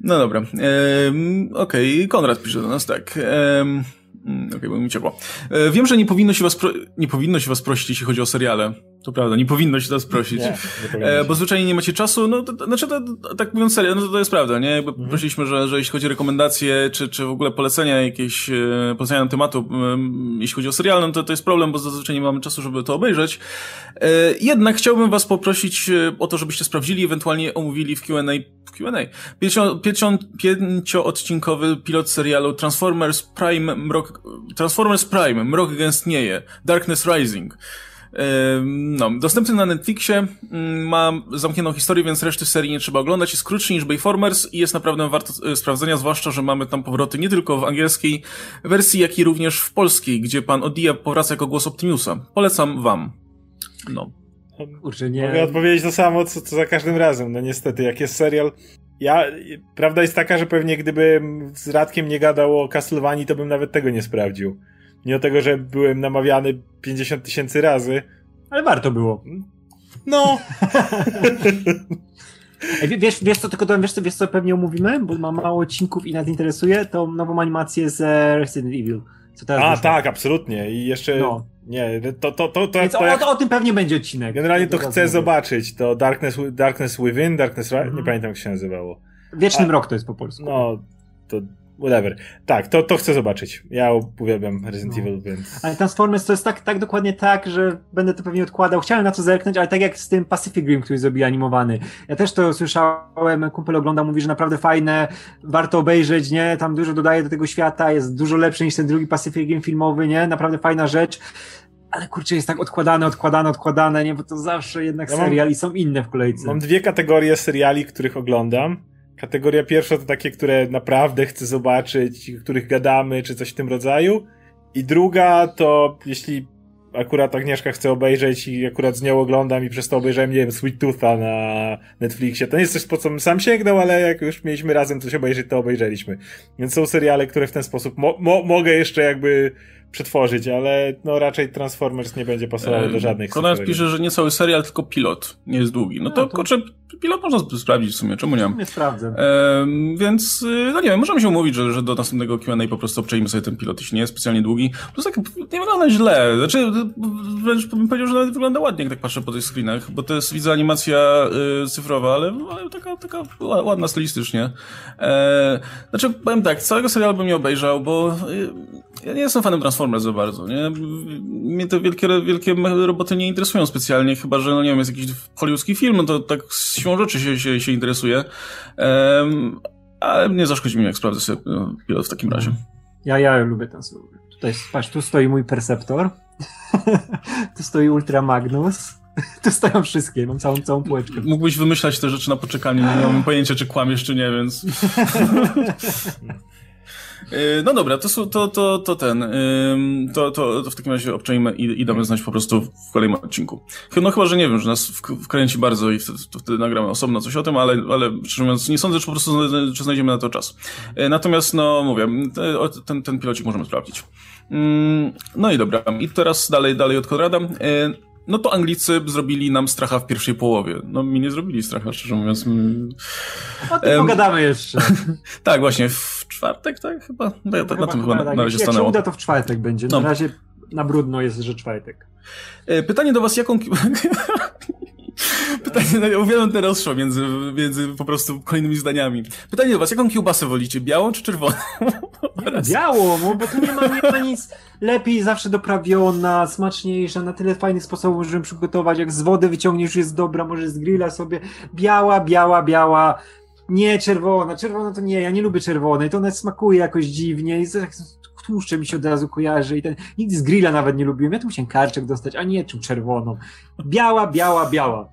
No dobra. Ehm, Okej, okay. Konrad pisze do nas tak. Ehm, Mm, okej, okay, bo mi ciepło. E, wiem, że nie powinno, się was pro... nie powinno się was prosić, jeśli chodzi o seriale. To prawda, nie powinno się was prosić. Nie, nie e, bo zwyczajnie nie macie czasu. No, to, znaczy, to, tak mówiąc serio, no to, to jest prawda, nie? Jakby mhm. prosiliśmy, że, że jeśli chodzi o rekomendacje, czy, czy w ogóle polecenia jakieś, e, polecenia na tematu, jeśli chodzi o serial, no to, to jest problem, bo zazwyczaj nie mamy czasu, żeby to obejrzeć. E, jednak chciałbym was poprosić o to, żebyście sprawdzili, ewentualnie omówili w Q&A Q&A. Pięcio, pięcio, pięcioodcinkowy pilot serialu Transformers Prime Mrok, Transformers Prime Mrok gęstnieje, Darkness Rising. No, dostępny na Netflixie, mm, ma zamkniętą historię, więc reszty serii nie trzeba oglądać. Jest krótszy niż Bayformers i jest naprawdę warto e, sprawdzenia, zwłaszcza, że mamy tam powroty nie tylko w angielskiej wersji, jak i również w polskiej, gdzie pan Odia powraca jako głos Optimusa. Polecam wam. No. Kurczę, nie... Mogę odpowiedzieć to samo, co, co za każdym razem. No niestety, jak jest serial... Ja, prawda jest taka, że pewnie gdybym z Radkiem nie gadał o Castlevanii, to bym nawet tego nie sprawdził. Nie o tego, że byłem namawiany 50 tysięcy razy. Ale warto było. No. wiesz, wiesz co, tylko to, wiesz, wiesz co pewnie omówimy, bo ma mało odcinków i nas interesuje, tą nową animację z Resident Evil. Co teraz A, wyszło. tak, absolutnie. I jeszcze. No. Nie, to, to, to, to, Więc to jak... o, o, tym pewnie będzie odcinek. Generalnie to, chcę zobaczyć. To Darkness, Darkness Within, Darkness -hmm. nie pamiętam jak się nazywało. Wieczny A, Mrok to jest po polsku. No, to whatever. Tak, to, to chcę zobaczyć. Ja uwielbiam Resident no. Evil, więc... Ale Transformers to jest tak, tak dokładnie tak, że będę to pewnie odkładał. Chciałem na to zerknąć, ale tak jak z tym Pacific Rim, który zrobił animowany. Ja też to słyszałem, kumpel ogląda, mówi, że naprawdę fajne, warto obejrzeć, nie? Tam dużo dodaje do tego świata, jest dużo lepszy niż ten drugi Pacific Rim filmowy, nie? Naprawdę fajna rzecz ale kurczę, jest tak odkładane, odkładane, odkładane, nie? Bo to zawsze jednak ja serial i są inne w kolejce. Mam dwie kategorie seriali, których oglądam. Kategoria pierwsza to takie, które naprawdę chcę zobaczyć, których gadamy, czy coś w tym rodzaju. I druga to, jeśli akurat Agnieszka chce obejrzeć i akurat z nią oglądam i przez to obejrzałem, nie wiem, Sweet Tootha na Netflixie. To nie jest coś, po co bym sam sięgnął, ale jak już mieliśmy razem coś obejrzeć, to obejrzeliśmy. Więc są seriale, które w ten sposób mo mo mogę jeszcze jakby przetworzyć, ale no raczej Transformers nie będzie pasował do żadnych Konrad pisze, że nie cały serial, tylko pilot. Nie jest długi. No, no to, to... kurczę, pilot można sprawdzić w sumie, czemu nie? Nie sprawdzę. E, więc, no nie wiem, możemy się umówić, że, że do następnego Q&A po prostu obczajmy sobie ten pilot, jeśli nie jest specjalnie długi. Plus tak nie wygląda źle. Znaczy, wręcz bym powiedział, że nawet wygląda ładnie, jak tak patrzę po tych screenach, bo to jest, widzę, animacja y, cyfrowa, ale, ale taka, taka ładna stylistycznie. E, znaczy, powiem tak, całego serialu bym nie obejrzał, bo y, ja nie jestem fanem Transformers za bardzo, nie? Mnie te wielkie, wielkie roboty nie interesują specjalnie, chyba, że, no nie wiem, jest jakiś hollywoodzki film, no to tak z siłą rzeczy się, się, się interesuje. Um, ale nie zaszkodzi mi, jak sprawdzę sobie no, pilot w takim razie. Ja, ja lubię ten Tutaj, patrz, tu stoi mój Perceptor, tu stoi Ultra Magnus, tu stoją wszystkie, mam całą, całą półeczkę. Mógłbyś wymyślać te rzeczy na poczekanie, nie mam pojęcia, czy kłamiesz, czy nie, więc... Y, no dobra, to, to, to, to ten. To, to, to w takim razie obczajmy i, i damy znać po prostu w kolejnym odcinku. No chyba, że nie wiem, że nas wkręci bardzo i wtedy, wtedy nagramy osobno coś o tym, ale, ale szczerze mówiąc, nie sądzę, że po prostu czy znajdziemy na to czas. Y, natomiast, no mówię, ten, ten pilocik możemy sprawdzić. No i dobra, i teraz dalej, dalej od Konrada. No to Anglicy zrobili nam stracha w pierwszej połowie. No mi nie zrobili stracha, szczerze mówiąc. O tym um, pogadamy jeszcze. tak, właśnie, w czwartek, tak? Chyba, no, ja, chyba na tym chyba na, tak. na razie Jak stanęło. Jak się uda, to w czwartek będzie. Na no. razie na brudno jest, że czwartek. E, pytanie do was, jaką... Pytanie, no, uwielbiam ten rozstrzał między, między po prostu kolejnymi zdaniami. Pytanie do was, jaką kiełbasę wolicie, białą czy czerwoną? Białą, bo tu nie ma, nie ma nic lepiej zawsze doprawiona, smaczniejsza, na tyle fajnych sposobów, żeby przygotować, jak z wody wyciągniesz, jest dobra, może z grilla sobie, biała, biała, biała, nie czerwona, czerwona to nie, ja nie lubię czerwonej, to ona smakuje jakoś dziwnie i tłuszcze mi się od razu kojarzy i ten, nigdy z grilla nawet nie lubiłem, ja tu musiałem karczek dostać, a nie tu czerwoną. Biała, biała, biała.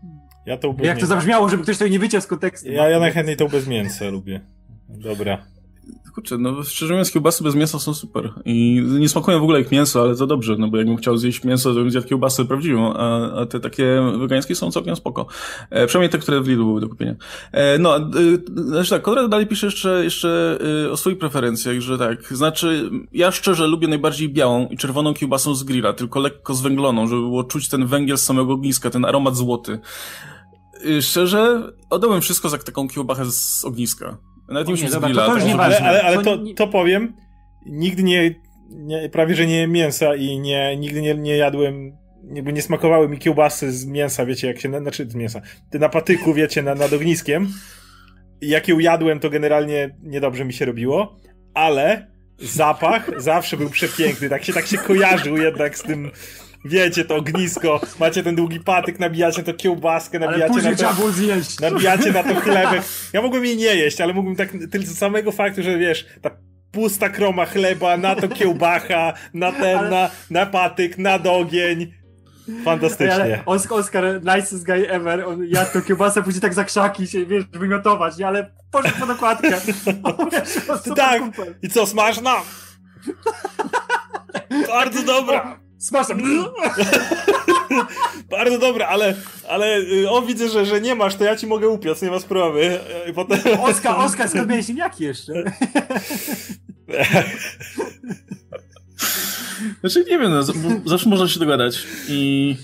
Ja to Jak to zabrzmiało, żeby ktoś tego nie wyciął z kontekstu. Ja, ja najchętniej to bez mięsa lubię. Dobra kurczę, no szczerze mówiąc kiełbasy bez mięsa są super i nie smakują w ogóle jak mięso, ale to dobrze, no bo jakbym chciał zjeść mięso, to bym zjadł kiełbasę prawdziwą, a, a te takie wegańskie są całkiem spoko. E, przynajmniej te, które w Lidlu były do kupienia. E, no, e, znaczy tak, Konrad dalej pisze jeszcze, jeszcze e, o swoich preferencjach, że tak, znaczy ja szczerze lubię najbardziej białą i czerwoną kiełbasą z grilla, tylko lekko zwęgloną, żeby było czuć ten węgiel z samego ogniska, ten aromat złoty. E, szczerze, oddałbym wszystko za taką kiełbachę z ogniska. Nawet nie musi grilla. To, to nie ale, ale, ale to, to powiem, nigdy nie, nie, prawie że nie mięsa i nie, nigdy nie, nie jadłem jakby nie smakowały mi kiełbasy z mięsa, wiecie, jak się, znaczy z mięsa, na patyku, wiecie, na, nad ogniskiem. Jak ją jadłem, to generalnie niedobrze mi się robiło, ale zapach zawsze był przepiękny, tak się, tak się kojarzył jednak z tym, wiecie, to ognisko, macie ten długi patyk, nabijacie to kiełbaskę, nabijacie na to, zjeść. nabijacie na to chlebek. Ja mogłem jej nie jeść, ale mógłbym tak, tylko z samego faktu, że wiesz, ta pusta kroma chleba, na to kiełbacha, na ten, ale... na, na patyk, na dogień. Fantastycznie. Ale Oscar, Oscar, nicest guy ever, on jadł tą kiełbasę, później tak za krzaki się, wiesz, wymiotować, nie? ale poszedł po dokładkę. tak, i co, smażna? Bardzo dobra. Smażam. Bardzo dobra, ale, ale y, o widzę, że, że nie masz, to ja ci mogę upiec, nie ma sprawy. I potem... Oskar, Oskar, skąd miałeś jaki jeszcze? Znaczy nie wiem, no, zawsze można się dogadać i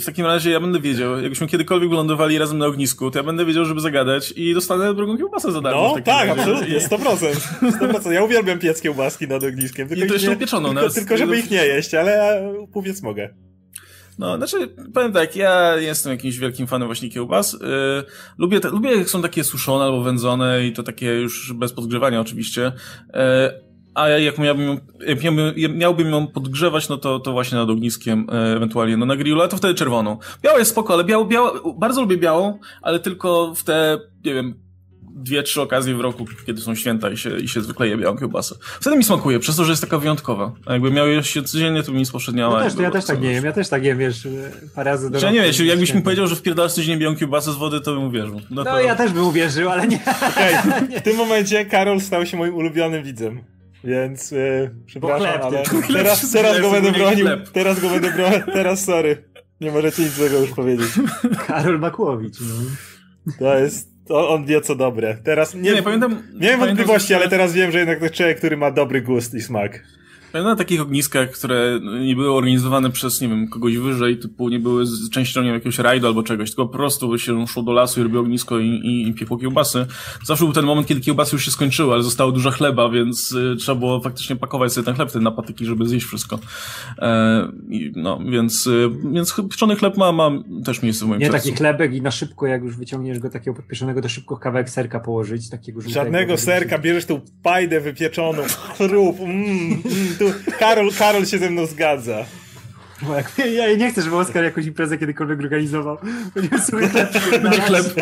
w takim razie ja będę wiedział, jakbyśmy kiedykolwiek wylądowali razem na ognisku, to ja będę wiedział, żeby zagadać i dostanę drugą kiełbasę za darmo. No tak, razie. absolutnie, 100%, 100%. Ja uwielbiam piec kiełbaski nad ogniskiem. Tylko I to jeszcze nie, upieczoną. Tylko, tylko żeby ich nie jeść, ale pówiedz mogę. No, znaczy, powiem tak, ja jestem jakimś wielkim fanem właśnie kiełbas. Yy, lubię, te, lubię jak są takie suszone albo wędzone i to takie już bez podgrzewania oczywiście. Yy, a jak miałbym, jak miałbym ją podgrzewać, no to, to właśnie nad ogniskiem, e, ewentualnie no na grillu, ale to wtedy czerwoną. Biała jest spoko, ale biało, biało, bardzo lubię białą, ale tylko w te, nie wiem, dwie, trzy okazje w roku, kiedy są święta i się, i się zwykle je białą kiełbasę. Wtedy mi smakuje, przez to, że jest taka wyjątkowa. A jakby miał je się codziennie, to by mi sposzedniała. Ja też, to ja też tak nie wiem, ja też tak jem, wiesz, parę razy do Ja nie wiesz, jakbyś mi powiedział, że wpierdalasz codziennie białą kiełbasę z wody, to bym uwierzył. No, no to... ja też bym uwierzył, ale nie. Okay. W tym momencie Karol stał się moim ulubionym widzem. Więc yy, przepraszam, ale teraz, teraz go będę bronił. Teraz go będę bronił. Teraz sorry. Nie możecie nic złego już powiedzieć. Karol Makłowicz, no. To jest. To on wie co dobre. Teraz nie, nie pamiętam. Miałem wątpliwości, ale teraz wiem, że jednak to człowiek, który ma dobry gust i smak na takich ogniskach, które nie były organizowane przez, nie wiem, kogoś wyżej, typu nie były częścią nie wiem, jakiegoś rajdu albo czegoś, tylko po prostu się szło do lasu i robiło ognisko i, i, i piekło kiełbasy. Zawsze był ten moment, kiedy kiełbasy już się skończyły, ale zostało dużo chleba, więc y, trzeba było faktycznie pakować sobie ten chleb wtedy na patyki, żeby zjeść wszystko. E, i, no, więc, y, więc pieczony chleb ma, ma też miejsce w moim Nie sercu. taki chlebek i na szybko, jak już wyciągniesz go takiego podpieszonego, to szybko kawałek serka położyć, takiego Żadnego serka, bierzesz tą pajdę wypieczoną, chrup, mm, mm, Karol, Karol się ze mną zgadza. Bo jak, ja nie chcę, żeby Oskar jakąś imprezę kiedykolwiek organizował. Będziemy sobie chleb Będzie chleb.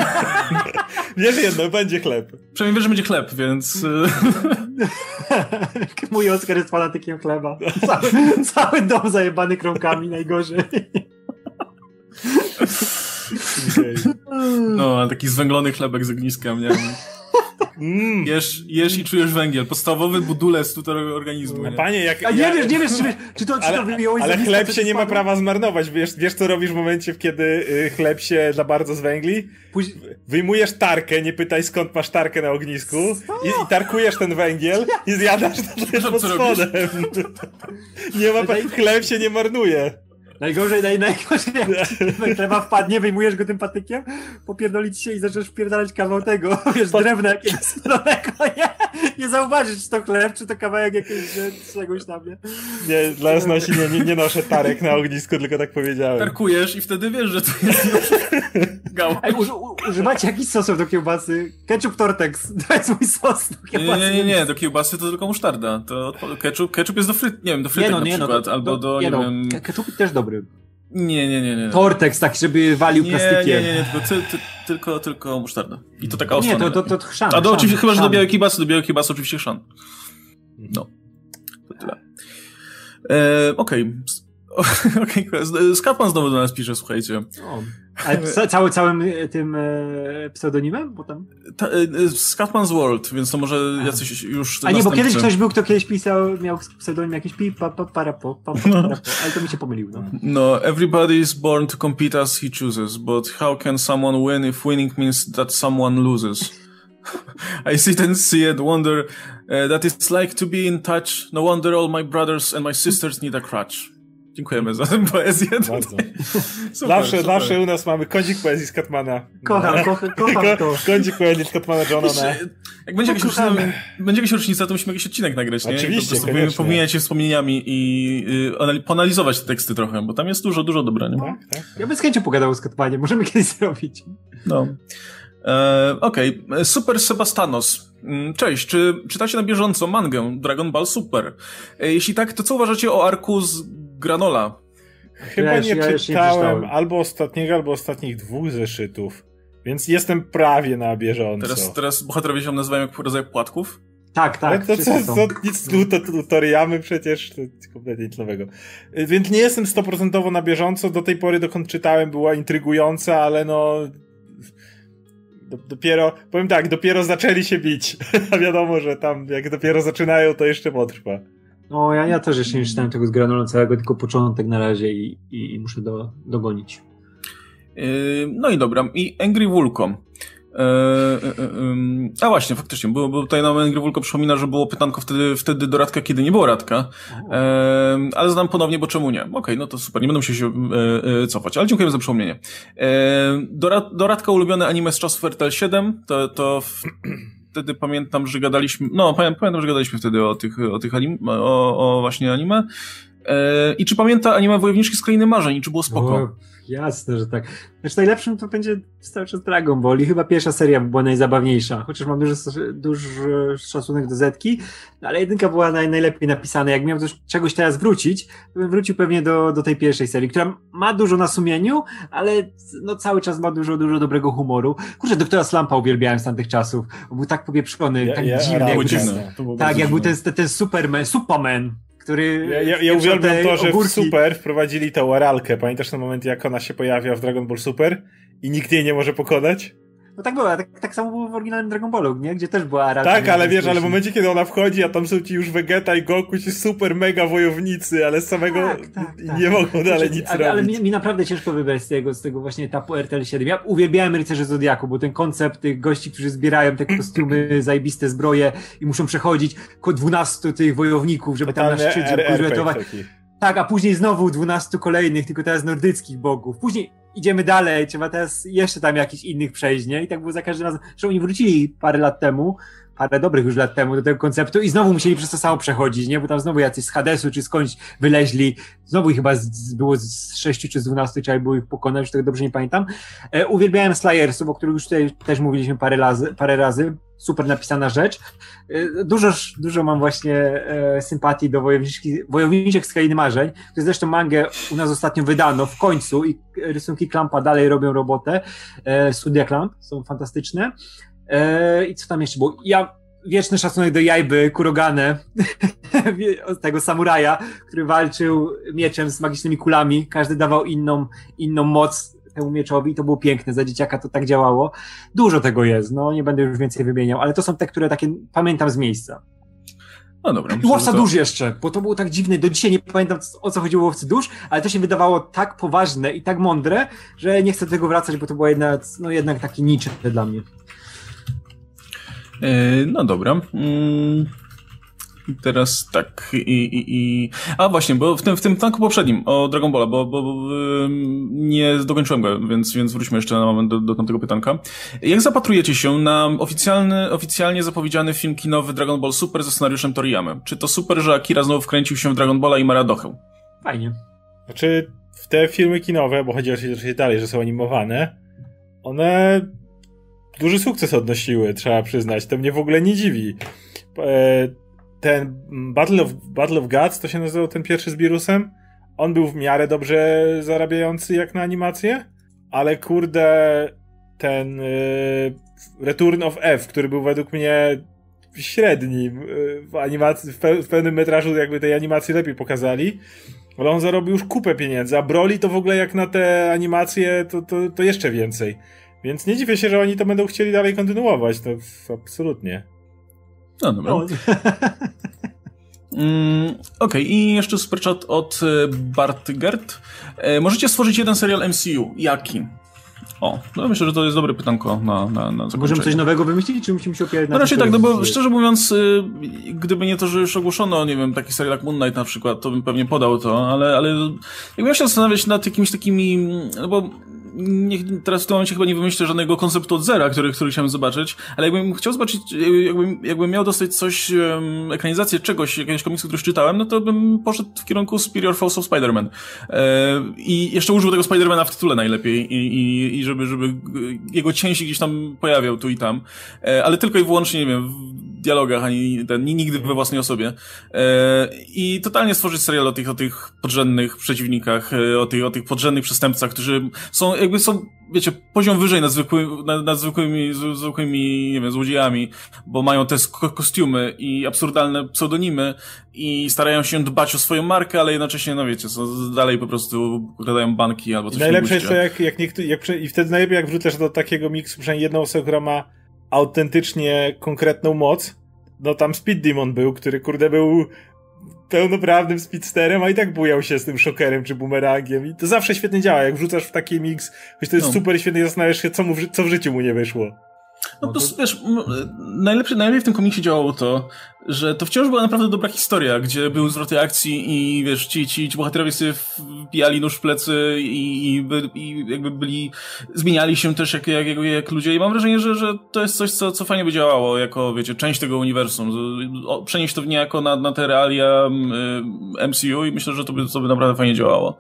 Wiesz jedno, będzie chleb. Przynajmniej wiesz, że będzie chleb, więc... y, Mój Oskar jest fanatykiem chleba. Cały, cały dom zajebany kromkami, najgorzej. No, ale taki zwęglony chlebek z ogniska, nie? Mm. Jesz, jesz i czujesz węgiel. Podstawowy budulec tutaj organizmu. No, Nie? Panie, jak... A nie ja- wiesz, nie wiesz, czy, czy to, czy to Ale, wyjąłeś z ale chleb się to nie ma prawa zmarnować. Wiesz, wiesz, co robisz w momencie, kiedy y, chleb się za bardzo zwęgli? Później... Wyjmujesz tarkę, nie pytaj skąd masz tarkę na ognisku i, i tarkujesz ten węgiel i zjadasz to, co jest pod spodem. Nie ma, chleb się nie marnuje. Najgorzej, naj, najgorzej, jak chleba wpadnie, wyjmujesz go tym patykiem, popierdolić się i zaczniesz wpierdalać kawał tego, wiesz, drewna jakiegoś nie? Nie zauważysz, czy to chleb, czy to kawałek jakiegoś, czegoś tam, nie? Nie, dla jasności nie, nie, nie noszę tarek na ognisku, tylko tak powiedziałem. Tarkujesz i wtedy wiesz, że to jest już gał. Ej, uży, używacie jakichś sosów do kiełbasy? Ketchup Tortex, to jest mój sos do Nie, kiełbasy. nie, nie, nie, do kiełbasy to tylko musztarda. To ketchup, ketchup jest do fryt, nie wiem, do frytek Nie no, na nie no, przykład, to- albo to- do, nie nie, no, wiem... ke- Ketchup też dobry. Nie, nie, nie, nie. Tortex, tak, żeby walił Nie, plastykiem. nie, nie, nie, tylko, ty, ty, tylko, tylko musztarda. I to taka ostra. Nie, to, to, to chrzan. A do chrzan, oczywiście, chyba, że do białej kiełbasy, do białej kiełbasy oczywiście chrzan. No. To tyle. E, Okej. Okej, okay. Skapman znowu do nas pisze, słuchajcie. O. Ale ca- cały, całym e, tym e, pseudonimem? Potem? Ta, e, e, Scatman's World, więc to może jacyś już A nie, bo kiedyś ktoś był, kto kiedyś pisał, miał pseudonim jakiś pi, pa, pa, para, po, pa, pa, para, po, ale to mi się pomylił, no. No, everybody is born to compete as he chooses, but how can someone win if winning means that someone loses? I sit and see and wonder uh, that it's like to be in touch. No wonder all my brothers and my sisters need a crutch. Dziękujemy za tę poezję. Bardzo. Super, zawsze, super. zawsze u nas mamy kądzik poezji z Katmana. Kocham, kocham, kocham to. Kądzik poezji z Katmana Johnona. Jeszcze, Jak będzie jakaś, rocznica, będzie jakaś rocznica, to musimy jakiś odcinek nagrać, nie? Oczywiście, po prostu. Pomieniać się wspomnieniami i y, anali- poanalizować te teksty trochę, bo tam jest dużo, dużo dobra, nie? Tak, tak. Ja bym z chęcią pogadał z Katmaniem, możemy kiedyś zrobić. No. E, Okej, Super Sebastanos. Mm, Cześć, czy czytacie na bieżąco mangę Dragon Ball Super? E, Jeśli tak, to co uważacie o arku z Granola? Chyba Ja jeszcze- nie ja jeszcze nie czytałem czytałem. albo ostatniego, albo ostatnich dwóch zeszytów. Więc jestem prawie na bieżąco. Teraz, teraz bohaterowie się nazywają jak rodzaj płatków? Tak, Ale tak. to wszyscy co, są. co nic tu- to tutoriamy przecież, to kompletnie nic nowego. Y, Więc nie jestem stoprocentowo na bieżąco, do tej pory dokąd czytałem była intrygująca, ale no... do- Dopiero, powiem tak, dopiero zaczęli się bić. A wiadomo, że tam jak dopiero zaczynają, to jeszcze potrwa. No, ja, ja też jeszcze nie czytałem tego z Granolą całego, tylko początek na razie i, i, i muszę do, dogonić. Yy, No i dobra, i Angry Vulko. Yy, yy, yy, A właśnie, faktycznie, bo, bo tutaj nam Angry Vulko przypomina, że było pytanko wtedy, wtedy do Radka, kiedy nie było Radka, Yy, ale znam ponownie, bo czemu nie? Okej, no to super, nie będę musiał się yy, cofać, ale dziękujemy za przypomnienie. Do, do Radka ulubione anime z czasów RTL 7, to, to w, wtedy pamiętam, że gadaliśmy, no pamię- pamiętam, że gadaliśmy wtedy o tych, o tych anim, o, o właśnie anime. Yy, I czy pamięta anime Wojowniczki z Krainy Marzeń? i Czy było spoko? O, jasne, że tak. Znaczy najlepszym to będzie cały czas Dragon Ball i chyba pierwsza seria była najzabawniejsza, chociaż mam duży, duży szacunek do Zetki, no ale jedynka była naj, najlepiej napisana. Jak miałem coś, czegoś teraz wrócić, to bym wrócił pewnie do, do tej pierwszej serii, która ma dużo na sumieniu, ale no cały czas ma dużo, dużo dobrego humoru. Kurczę, doktora Slampa uwielbiałem z tamtych czasów, był tak popieprzony, Ja- tak ja- dziwny. było jakby ten- Tak, jak był ten, ten Superman, Superman, który... Ja, ja, ja uwielbiam to, że w ogórki. Super wprowadzili tą aralkę. Pamiętasz ten moment, jak ona się pojawia w Dragon Ball Super i nikt jej nie może pokonać? No tak było, tak, tak samo było w oryginalnym Dragon Ballu, nie? Gdzie też była Arata. Tak, ale wiesz, ale w momencie, kiedy ona wchodzi, a tam są ci już Vegeta i Goku, ci super mega wojownicy, ale z samego Tak, tak, tak. nie mogą dalej nic ale, ale robić. mi, mi naprawdę ciężko wybrać z tego, z tego właśnie etapu RTL 7. Ja uwielbiałem Rycerzy Zodiaku, bo ten koncept tych gości, którzy zbierają te kostiumy, zajebiste zbroje i muszą przechodzić ko 12 tych wojowników, żeby tam na szczycie uratować. Tak, a później znowu 12 kolejnych, tylko teraz nordyckich bogów. Później idziemy dalej, trzeba teraz jeszcze tam jakichś innych przejść, nie? I tak było za każdym razem, że oni wrócili parę lat temu, parę dobrych już lat temu do tego konceptu i znowu musieli przez to samo przechodzić, nie? Bo tam znowu jacyś z Hadesu czy skądś wyleźli, znowu ich chyba z, z, było z 6 czy z 12 trzeba było ich pokonać, już tego dobrze nie pamiętam. E, uwielbiałem Slayersów, o których już tutaj też mówiliśmy parę parę razy. Super napisana rzecz. E, dużo, dużo mam właśnie e, sympatii do Wojowniczych z Krainy Marzeń, które zresztą mangę u nas ostatnio wydano w końcu i rysunki Klampa dalej robią robotę. E, studia Klamp są fantastyczne. E, I co tam jeszcze było? Ja wieczny szacunek do Jajby Kurogane, tego samuraja, który walczył mieczem z magicznymi kulami. Każdy dawał inną, inną moc temu mieczowi to było piękne. Za dzieciaka to tak działało. Dużo tego jest, no nie będę już więcej wymieniał, ale to są te, które takie pamiętam z miejsca. No dobra. I Łowca to... Dusz jeszcze, bo to było tak dziwne. Do dzisiaj nie pamiętam o co chodziło Łowcy Dusz, ale to się wydawało tak poważne i tak mądre, że nie chcę do tego wracać, bo to było jednak, no jednak taki nicze dla mnie. E, no dobra. Mm, teraz tak i, i, i... A właśnie, bo w tym, w tym tanku poprzednim o Dragon Balla, bo, bo, bo nie dokończyłem go, więc, więc wróćmy jeszcze na moment do, do tamtego pytanka. Jak zapatrujecie się na oficjalny, oficjalnie zapowiedziany film kinowy Dragon Ball Super ze scenariuszem Toriyamy? Czy to super, że Akira znowu wkręcił się w Dragon Balla i ma radochę? Fajnie. Znaczy, w te filmy kinowe, bo chodzi o się dalej, że są animowane, one duży sukces odnosiły, trzeba przyznać. To mnie w ogóle nie dziwi. E, ten Battle of, Battle of Gods, to się nazywał ten pierwszy z Birusem, on był w miarę dobrze zarabiający jak na animację, ale kurde, ten e, Return of F, który był według mnie średni w animacji, w pewnym metrażu jakby tej animacji lepiej pokazali, ale on zarobił już kupę pieniędzy, a Broly to w ogóle jak na te animacje to, to, to jeszcze więcej. Więc nie dziwię się, że oni to będą chcieli dalej kontynuować. To absolutnie. No dobra. No. Mm, Okej, okay. i jeszcze superchat od e, Bartgert. E, możecie stworzyć jeden serial MCU. Jaki? O, no myślę, że to jest dobre pytanko na, na, na Możemy coś nowego wymyślić, czy musimy się opierać na No raczej tak, no bo szczerze mówiąc, y, gdyby nie to, że już ogłoszono, nie wiem, taki serial jak Moon Knight na przykład, to bym pewnie podał to, ale, ale jakbym się zastanawiać nad jakimiś takimi, no bo nie, teraz w tym momencie chyba nie wymyślę żadnego konceptu od zera, który, który chciałem zobaczyć, ale jakbym chciał zobaczyć, jakbym, jakbym miał dostać coś, um, ekranizację czegoś, jakiegoś komiksu, który już czytałem, no to bym poszedł w kierunku Superior Force of Spider-Man. E, I jeszcze użył tego Spider-Mana w tytule najlepiej i, i, i żeby, żeby jego cień się gdzieś tam pojawiał tu i tam. E, ale tylko i wyłącznie, nie wiem, dialogach, ani ten, nigdy we własnej osobie. E, I totalnie stworzyć serial o tych, o tych podrzędnych przeciwnikach, e, o tych, o tych podrzędnych przestępcach, którzy są, jakby są, wiecie, poziom wyżej nad, zwykły, nad, nad zwykłymi, zwykłymi, nie wiem, złodziejami, bo mają te kostiumy i absurdalne pseudonimy i starają się dbać o swoją markę, ale jednocześnie, no wiecie, są dalej po prostu układają banki albo coś Najlepsze jest to, jak, jak niektórzy, jak, i wtedy najlepiej jak wrzucasz do takiego miksu przynajmniej jedną osobę, która ma autentycznie konkretną moc, no tam Speed Demon był, który kurde był pełnoprawnym speedsterem, a i tak bujał się z tym szokerem czy bumerangiem i to zawsze świetnie działa, jak wrzucasz w taki mix, choć to jest no. super świetnie zastanawiasz się, co, mu co w życiu mu nie wyszło. No, to, wiesz, najlepsze, najlepiej w tym komiksie działało to, że to wciąż była naprawdę dobra historia, gdzie były zwroty akcji i wiesz, ci, ci, ci bohaterowie sobie wbijali nóż w plecy i, i, i jakby byli, zmieniali się też jak, jak, jak ludzie i mam wrażenie, że, że to jest coś, co, co fajnie by działało jako, wiecie, część tego uniwersum. Przenieść to w niejako na, na te realia MCU i myślę, że to by, to by naprawdę fajnie działało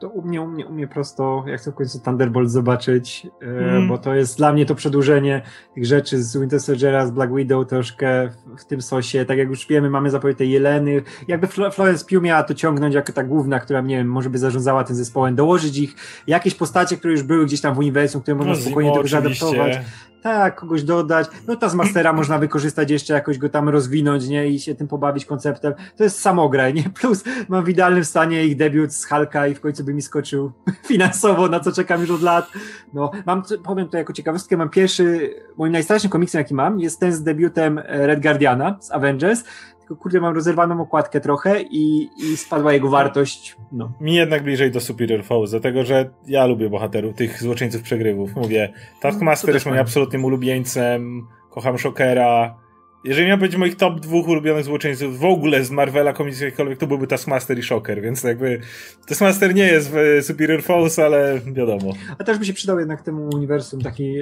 to u mnie, u mnie, u mnie prosto, ja chcę w końcu Thunderbolt zobaczyć, mm. bo to jest dla mnie to przedłużenie tych rzeczy z Winter Soldiera, z Black Widow troszkę w, w tym sosie, tak jak już wiemy, mamy zapowiedź tej Jeleny, jakby Florence Pugh miała to ciągnąć jako ta główna, która, nie wiem, może by zarządzała tym zespołem, dołożyć ich, jakieś postacie, które już były gdzieś tam w uniwersum, które można no, spokojnie tego zaadaptować tak, kogoś dodać, no ta z Mastera można wykorzystać jeszcze, jakoś go tam rozwinąć, nie, i się tym pobawić konceptem, to jest samograj, nie, plus mam w idealnym stanie ich debiut z Halka i w końcu by mi skoczył finansowo, na co czekam już od lat, no, mam, powiem to jako ciekawostkę, mam pierwszy, moim najstarszym komiksem, jaki mam, jest ten z debiutem Red Guardiana z Avengers, tylko kurde, mam rozerwaną okładkę trochę i, i spadła jego wartość. No. Mi jednak bliżej do Superior Foes, dlatego że ja lubię bohaterów, tych złoczyńców przegrywów. Mówię, Taskmaster no, jest moim absolutnym ulubieńcem, kocham Shockera, jeżeli miał być moich top dwóch ulubionych złoczyńców w ogóle z Marvela komiksów jakikolwiek, to byłby Taskmaster i Shocker, więc jakby Taskmaster nie jest w Superior Force, ale wiadomo. A też by się przydał jednak temu uniwersum taki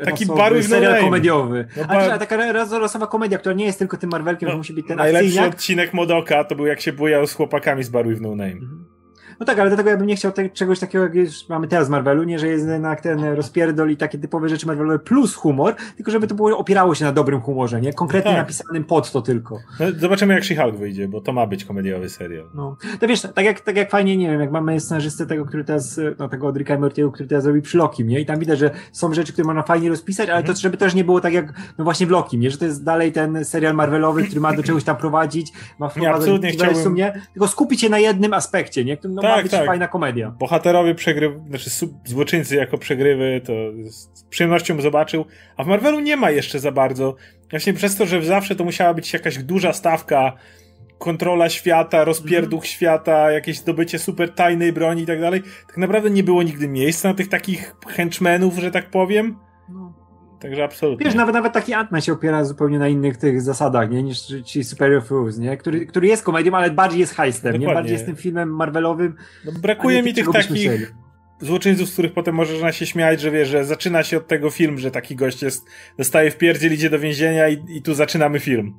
e, taki Barry serial no komediowy. No, a, a taka losowa komedia, która nie jest tylko tym Marvelkiem, no, musi być ten Najlepszy akcyjniak. odcinek Modoka to był jak się bujał z chłopakami z Bar with No Name. Mhm. No tak, ale dlatego ja bym nie chciał te, czegoś takiego, jak już mamy teraz w Marvelu, nie, że jest jednak ten rozpierdol i takie typowe rzeczy Marvelowe plus humor, tylko żeby to było, opierało się na dobrym humorze, nie? Konkretnie tak. napisanym pod to tylko. No, zobaczymy jak She-Hulk wyjdzie, bo to ma być komediowy serial. No, to wiesz, tak jak, tak jak fajnie, nie wiem, jak mamy scenarzystę tego, który teraz, no tego od Ricka Mortiego, który teraz zrobi przy Lokim, nie? I tam widać, że są rzeczy, które można fajnie rozpisać, ale mhm. to żeby też nie było tak jak, no właśnie w Lokim, nie? Że to jest dalej ten serial Marvelowy, który ma do czegoś tam prowadzić, ma wprowadzać nie, chciałbym... nie? Tylko skupić się na jednym aspekcie, nie? No, tak, ma być tak. fajna komedia. Bohaterowie przegryw, znaczy złoczyńcy jako przegrywy, to z przyjemnością zobaczył, a w Marvelu nie ma jeszcze za bardzo. Właśnie przez to, że zawsze to musiała być jakaś duża stawka, kontrola świata, rozpierduch mm. świata, jakieś zdobycie super tajnej broni i tak dalej. Tak naprawdę nie było nigdy miejsca na tych takich henchmenów, że tak powiem. Także absolutnie. Wiesz, nawet, nawet taki Ant-Man się opiera zupełnie na innych tych zasadach, nie? Niż ci Superior Fools, nie? Który, który jest komedią, ale bardziej jest heistem, nie? Bardziej jest tym filmem Marvelowym. No, brakuje mi tych takich myśleli. złoczyńców, z których potem można się śmiać, że wiesz, że zaczyna się od tego film, że taki gość jest, dostaje w pierdziel, idzie do więzienia i, i tu zaczynamy film.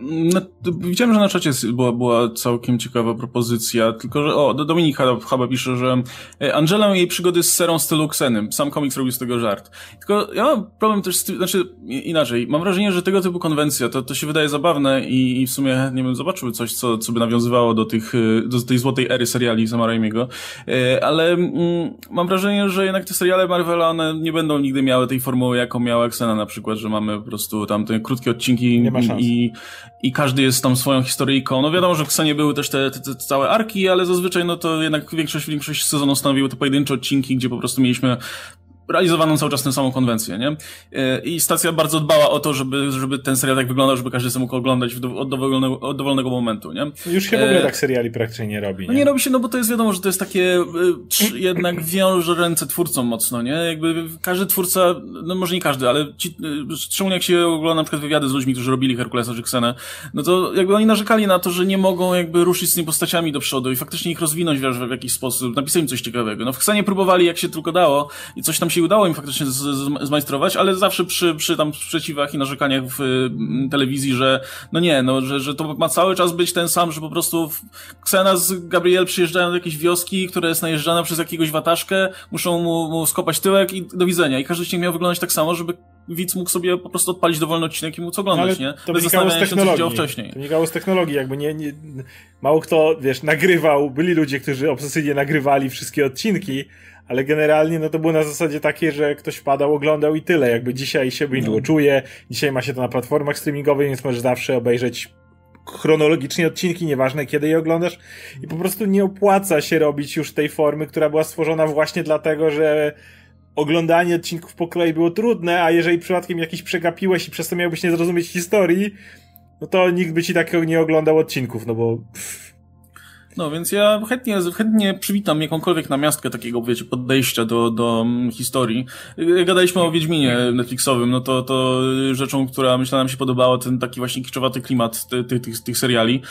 No, widziałem, że na czacie była, była całkiem ciekawa propozycja, tylko że, o, Dominik chyba pisze, że e, Angela jej przygody z serą stylu Xenem. Sam komiks robił z tego żart. Tylko ja mam problem też z tym, znaczy inaczej, mam wrażenie, że tego typu konwencja, to, to się wydaje zabawne i, i w sumie, nie wiem, zobaczył coś, co, co by nawiązywało do tych, e, do tej złotej ery seriali Sama Raimiego, e, ale mm, mam wrażenie, że jednak te seriale Marvela, one nie będą nigdy miały tej formuły, jaką miała Xena na przykład, że mamy po prostu tam te krótkie odcinki i i, każdy jest tam swoją historyjką. No wiadomo, że w Ksenie były też te, te, te, całe arki, ale zazwyczaj no to jednak większość, większość sezonu stanowiły te pojedyncze odcinki, gdzie po prostu mieliśmy realizowaną cały czas tę samą konwencję, nie? E, I stacja bardzo dbała o to, żeby, żeby ten serial tak wyglądał, żeby każdy sobie mógł oglądać od dowolnego, od dowolnego momentu, nie? Już się w ogóle e... tak seriali praktycznie nie robi, nie? No nie robi się, no bo to jest wiadomo, że to jest takie, e, jednak wiąże ręce twórcom mocno, nie? Jakby każdy twórca, no może nie każdy, ale ci, szczególnie jak się ogląda na przykład wywiady z ludźmi, którzy robili Herkulesa czy Xenę, no to jakby oni narzekali na to, że nie mogą jakby ruszyć z tymi postaciami do przodu i faktycznie ich rozwinąć w jakiś sposób, napisać im coś ciekawego. No w Xenie próbowali jak się tylko dało i coś tam się udało im faktycznie z, z, zmajstrować, ale zawsze przy, przy tam sprzeciwach i narzekaniach w y, telewizji, że no nie, no, że, że to ma cały czas być ten sam, że po prostu Ksena z Gabriel przyjeżdżają do jakiejś wioski, która jest najeżdżana przez jakiegoś wataszkę, muszą mu, mu skopać tyłek i do widzenia. I każdy odcinek miał wyglądać tak samo, żeby widz mógł sobie po prostu odpalić dowolny odcinek i móc oglądać, nie? To Bez wynikało z technologii. Się, wcześniej. To wynikało z technologii, jakby nie, nie, mało kto, wiesz, nagrywał, byli ludzie, którzy obsesyjnie nagrywali wszystkie odcinki, ale generalnie no to było na zasadzie takie, że ktoś wpadał, oglądał i tyle. Jakby dzisiaj się binge no. czuje, dzisiaj ma się to na platformach streamingowych, więc możesz zawsze obejrzeć chronologicznie odcinki, nieważne kiedy je oglądasz i po prostu nie opłaca się robić już tej formy, która była stworzona właśnie dlatego, że oglądanie odcinków po kolei było trudne, a jeżeli przypadkiem jakiś przegapiłeś i przez to miałbyś nie zrozumieć historii, no to nikt by ci takiego nie oglądał odcinków, no bo pff, no, więc ja chętnie, chętnie przywitam jakąkolwiek namiastkę takiego, wiecie, podejścia do, do mm, historii. Gadaliśmy o Wiedźminie Netflixowym, no to, to rzeczą, która myślę nam się podobała, ten taki właśnie kiczowaty klimat tych, tych, tych seriali.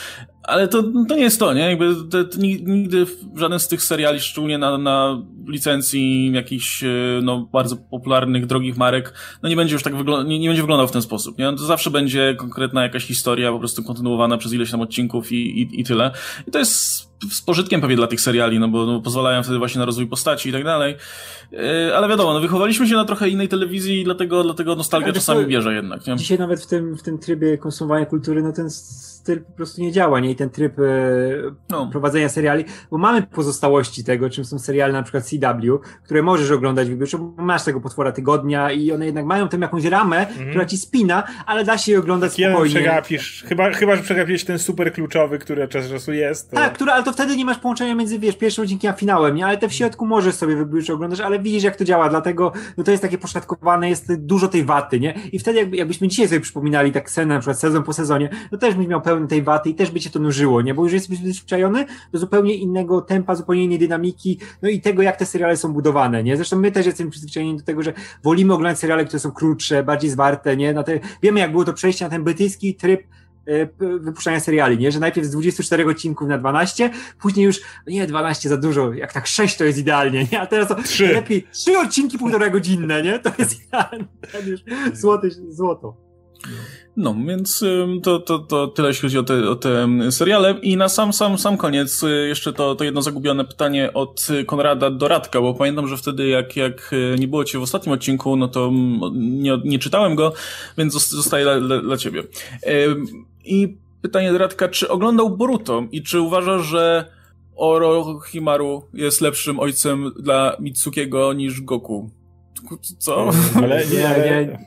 Ale to, to nie jest to, nie? Jakby te, nigdy żaden z tych seriali, szczególnie na, na licencji jakichś, e, no, bardzo popularnych, drogich marek, no nie będzie już tak wyglądał, nie, nie będzie wyglądał w ten sposób, nie? To zawsze będzie konkretna jakaś historia, po prostu kontynuowana przez ileś tam odcinków i, i, i tyle. I to jest it's z pożytkiem pewnie dla tych seriali, no bo no, pozwalają wtedy właśnie na rozwój postaci i tak dalej. E, ale wiadomo, no wychowaliśmy się na trochę innej telewizji i dlatego, dlatego nostalgia czasami bierze jednak. Nie? Dzisiaj nawet w tym, w tym trybie konsumowania kultury, no ten styl po prostu nie działa, nie? I ten tryb e, no. prowadzenia seriali, bo mamy pozostałości tego, czym są seriale na przykład CW, które możesz oglądać wybiórczo, bo masz tego potwora tygodnia i one jednak mają tam jakąś ramę, mhm. która ci spina, ale da się je oglądać tak spokojnie. przegapisz, chyba, chyba, że przegapisz ten super kluczowy, który czas czasu jest. To... Tak, który, ale to wtedy nie masz połączenia między, wiesz, pierwszym odcinkiem a finałem, nie? Ale te w środku możesz sobie wybiórczo oglądać, ale widzisz jak to działa, dlatego no to jest takie poszatkowane, jest dużo tej waty, nie? I wtedy jakby, jakbyśmy dzisiaj sobie przypominali tak scenę, na przykład sezon po sezonie, to też byś miał pełny tej waty i też by cię to nużyło, nie? Bo już jesteś przyzwyczajony do zupełnie innego tempa, zupełnie innej dynamiki, no i tego, jak te seriale są budowane, nie? Zresztą my też jesteśmy przyzwyczajeni do tego, że wolimy oglądać seriale, które są krótsze, bardziej zwarte, nie? Na te, wiemy, jak było to przejście na ten brytyjski tryb wypuszczania seriali, nie? Że najpierw z 24 odcinków na 12, później już, nie, 12 za dużo, jak tak 6 to jest idealnie, nie? A teraz to 3. lepiej 3 odcinki półtora godzinne, nie? To jest idealnie, już złoty, złoto. No, więc to, to, to tyle, jeśli chodzi o te, o te seriale. I na sam, sam, sam koniec y, jeszcze to, to jedno zagubione pytanie od Konrada do Radka, bo pamiętam, że wtedy jak, jak y, nie było cię w ostatnim odcinku, no to nie, nie czytałem go, więc zostaje dla, dla, dla ciebie. I pytanie do Radka, czy oglądał Boruto i czy uważasz, że Orochimaru jest lepszym ojcem dla Mitsukiego niż Goku? Co? Ale nie, ale...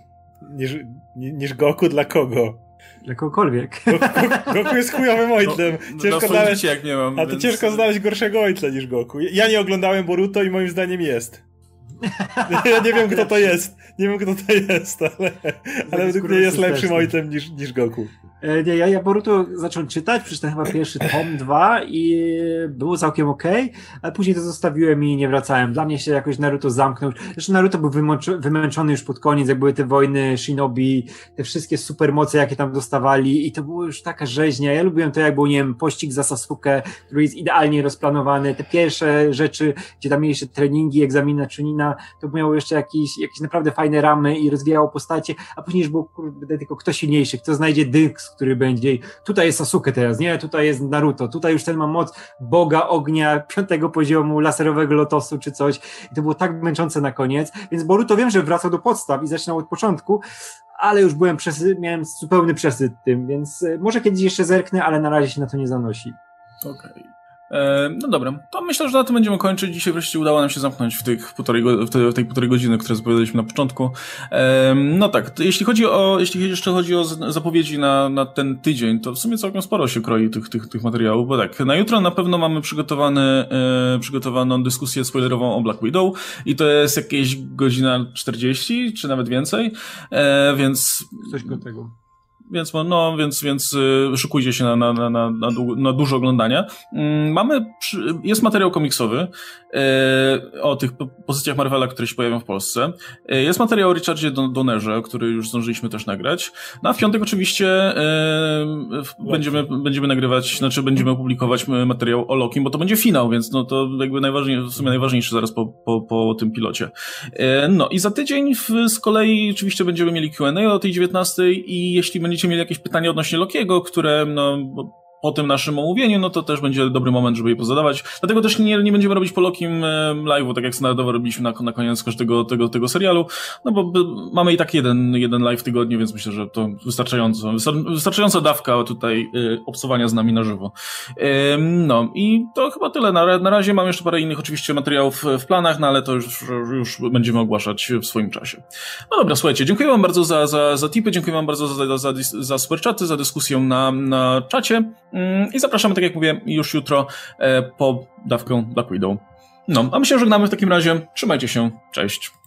Niż, niż Goku dla kogo? Dla kogokolwiek. Goku, Goku jest chujowym ojcem. No, ciężko znaleźć, jak nie mam, a to więc... ciężko znaleźć gorszego ojca niż Goku. Ja nie oglądałem Boruto i moim zdaniem jest. Ja nie wiem, kto to jest. Nie wiem, kto to jest, ale, ale według mnie jest lepszym ojcem niż, niż Goku. E, nie, ja, ja Boruto zacząłem czytać, przeczytałem chyba pierwszy tom, dwa i było całkiem ok, ale później to zostawiłem i nie wracałem. Dla mnie się jakoś Naruto zamknął. Zresztą Naruto był wymęczony już pod koniec, jak były te wojny Shinobi, te wszystkie supermoce, jakie tam dostawali i to było już taka rzeźnia. Ja lubiłem to, jak był, nie wiem, pościg za Sasuke, który jest idealnie rozplanowany. Te pierwsze rzeczy, gdzie tam mieli jeszcze treningi, egzaminy To miało jeszcze jakieś, jakieś naprawdę fajne ramy i rozwijało postacie, a później już był kurde, tylko kto silniejszy, kto znajdzie dyks, który będzie. Tutaj jest Sasuke teraz, nie? Tutaj jest Naruto, tutaj już ten ma moc Boga ognia piątego poziomu, laserowego lotosu czy coś. I to było tak męczące na koniec. Więc Boruto wiem, że wracał do podstaw i zaczynał od początku, ale już byłem przesy- miałem zupełny przesyt tym, więc e, może kiedyś jeszcze zerknę, ale na razie się na to nie zanosi. Okej. Okay. E, no dobra, to myślę, że na tym będziemy kończyć. Dzisiaj wreszcie udało nam się zamknąć w, tych półtorej, w, tej, półtorej godziny, które zapowiadaliśmy na początku. E, no tak, jeśli chodzi o, jeśli jeszcze chodzi o zapowiedzi na, na ten tydzień, to w sumie całkiem sporo się kroi tych, tych, tych materiałów, bo tak, na jutro na pewno mamy przygotowany, e, przygotowaną dyskusję spoilerową o Black Widow i to jest jakieś godzina 40, czy nawet więcej, więc... Coś do tego. Więc, no, więc, więc y, szykujcie się na, na, na, na, na dużo oglądania. Mm, mamy, jest materiał komiksowy y, o tych pozycjach Marvela, które się pojawią w Polsce. Y, jest materiał o Richardzie Donnerze, który już zdążyliśmy też nagrać. No a w piątek oczywiście będziemy, będziemy nagrywać, znaczy będziemy publikować materiał o Lokim, bo to będzie finał, więc no to jakby najważniejsze, w sumie najważniejsze zaraz po, po, po tym pilocie. No i za tydzień w, z kolei oczywiście będziemy mieli Q&A o tej 19 i jeśli będziecie będziecie mieli jakieś pytania odnośnie Lokiego, które no, po tym naszym omówieniu, no to też będzie dobry moment, żeby je pozadawać. Dlatego też nie, nie będziemy robić po Lokim live'u, tak jak standardowo robiliśmy na, na koniec każdego tego, tego serialu, no bo mamy i tak jeden, jeden live w tygodniu, więc myślę, że to wystarczająco, wystarczająca dawka tutaj y, obsowania z nami na żywo. no i to chyba tyle. Na, na razie mam jeszcze parę innych oczywiście materiałów w planach, no ale to już, już będziemy ogłaszać w swoim czasie. No dobra, słuchajcie, dziękuję wam bardzo za, za, za tipy, dziękuję wam bardzo za, za, za, za superczaty, za dyskusję na, na czacie. Mm, I zapraszamy, tak jak mówię, już jutro e, po dawkę Black Widow. No, a my się żegnamy w takim razie. Trzymajcie się. Cześć.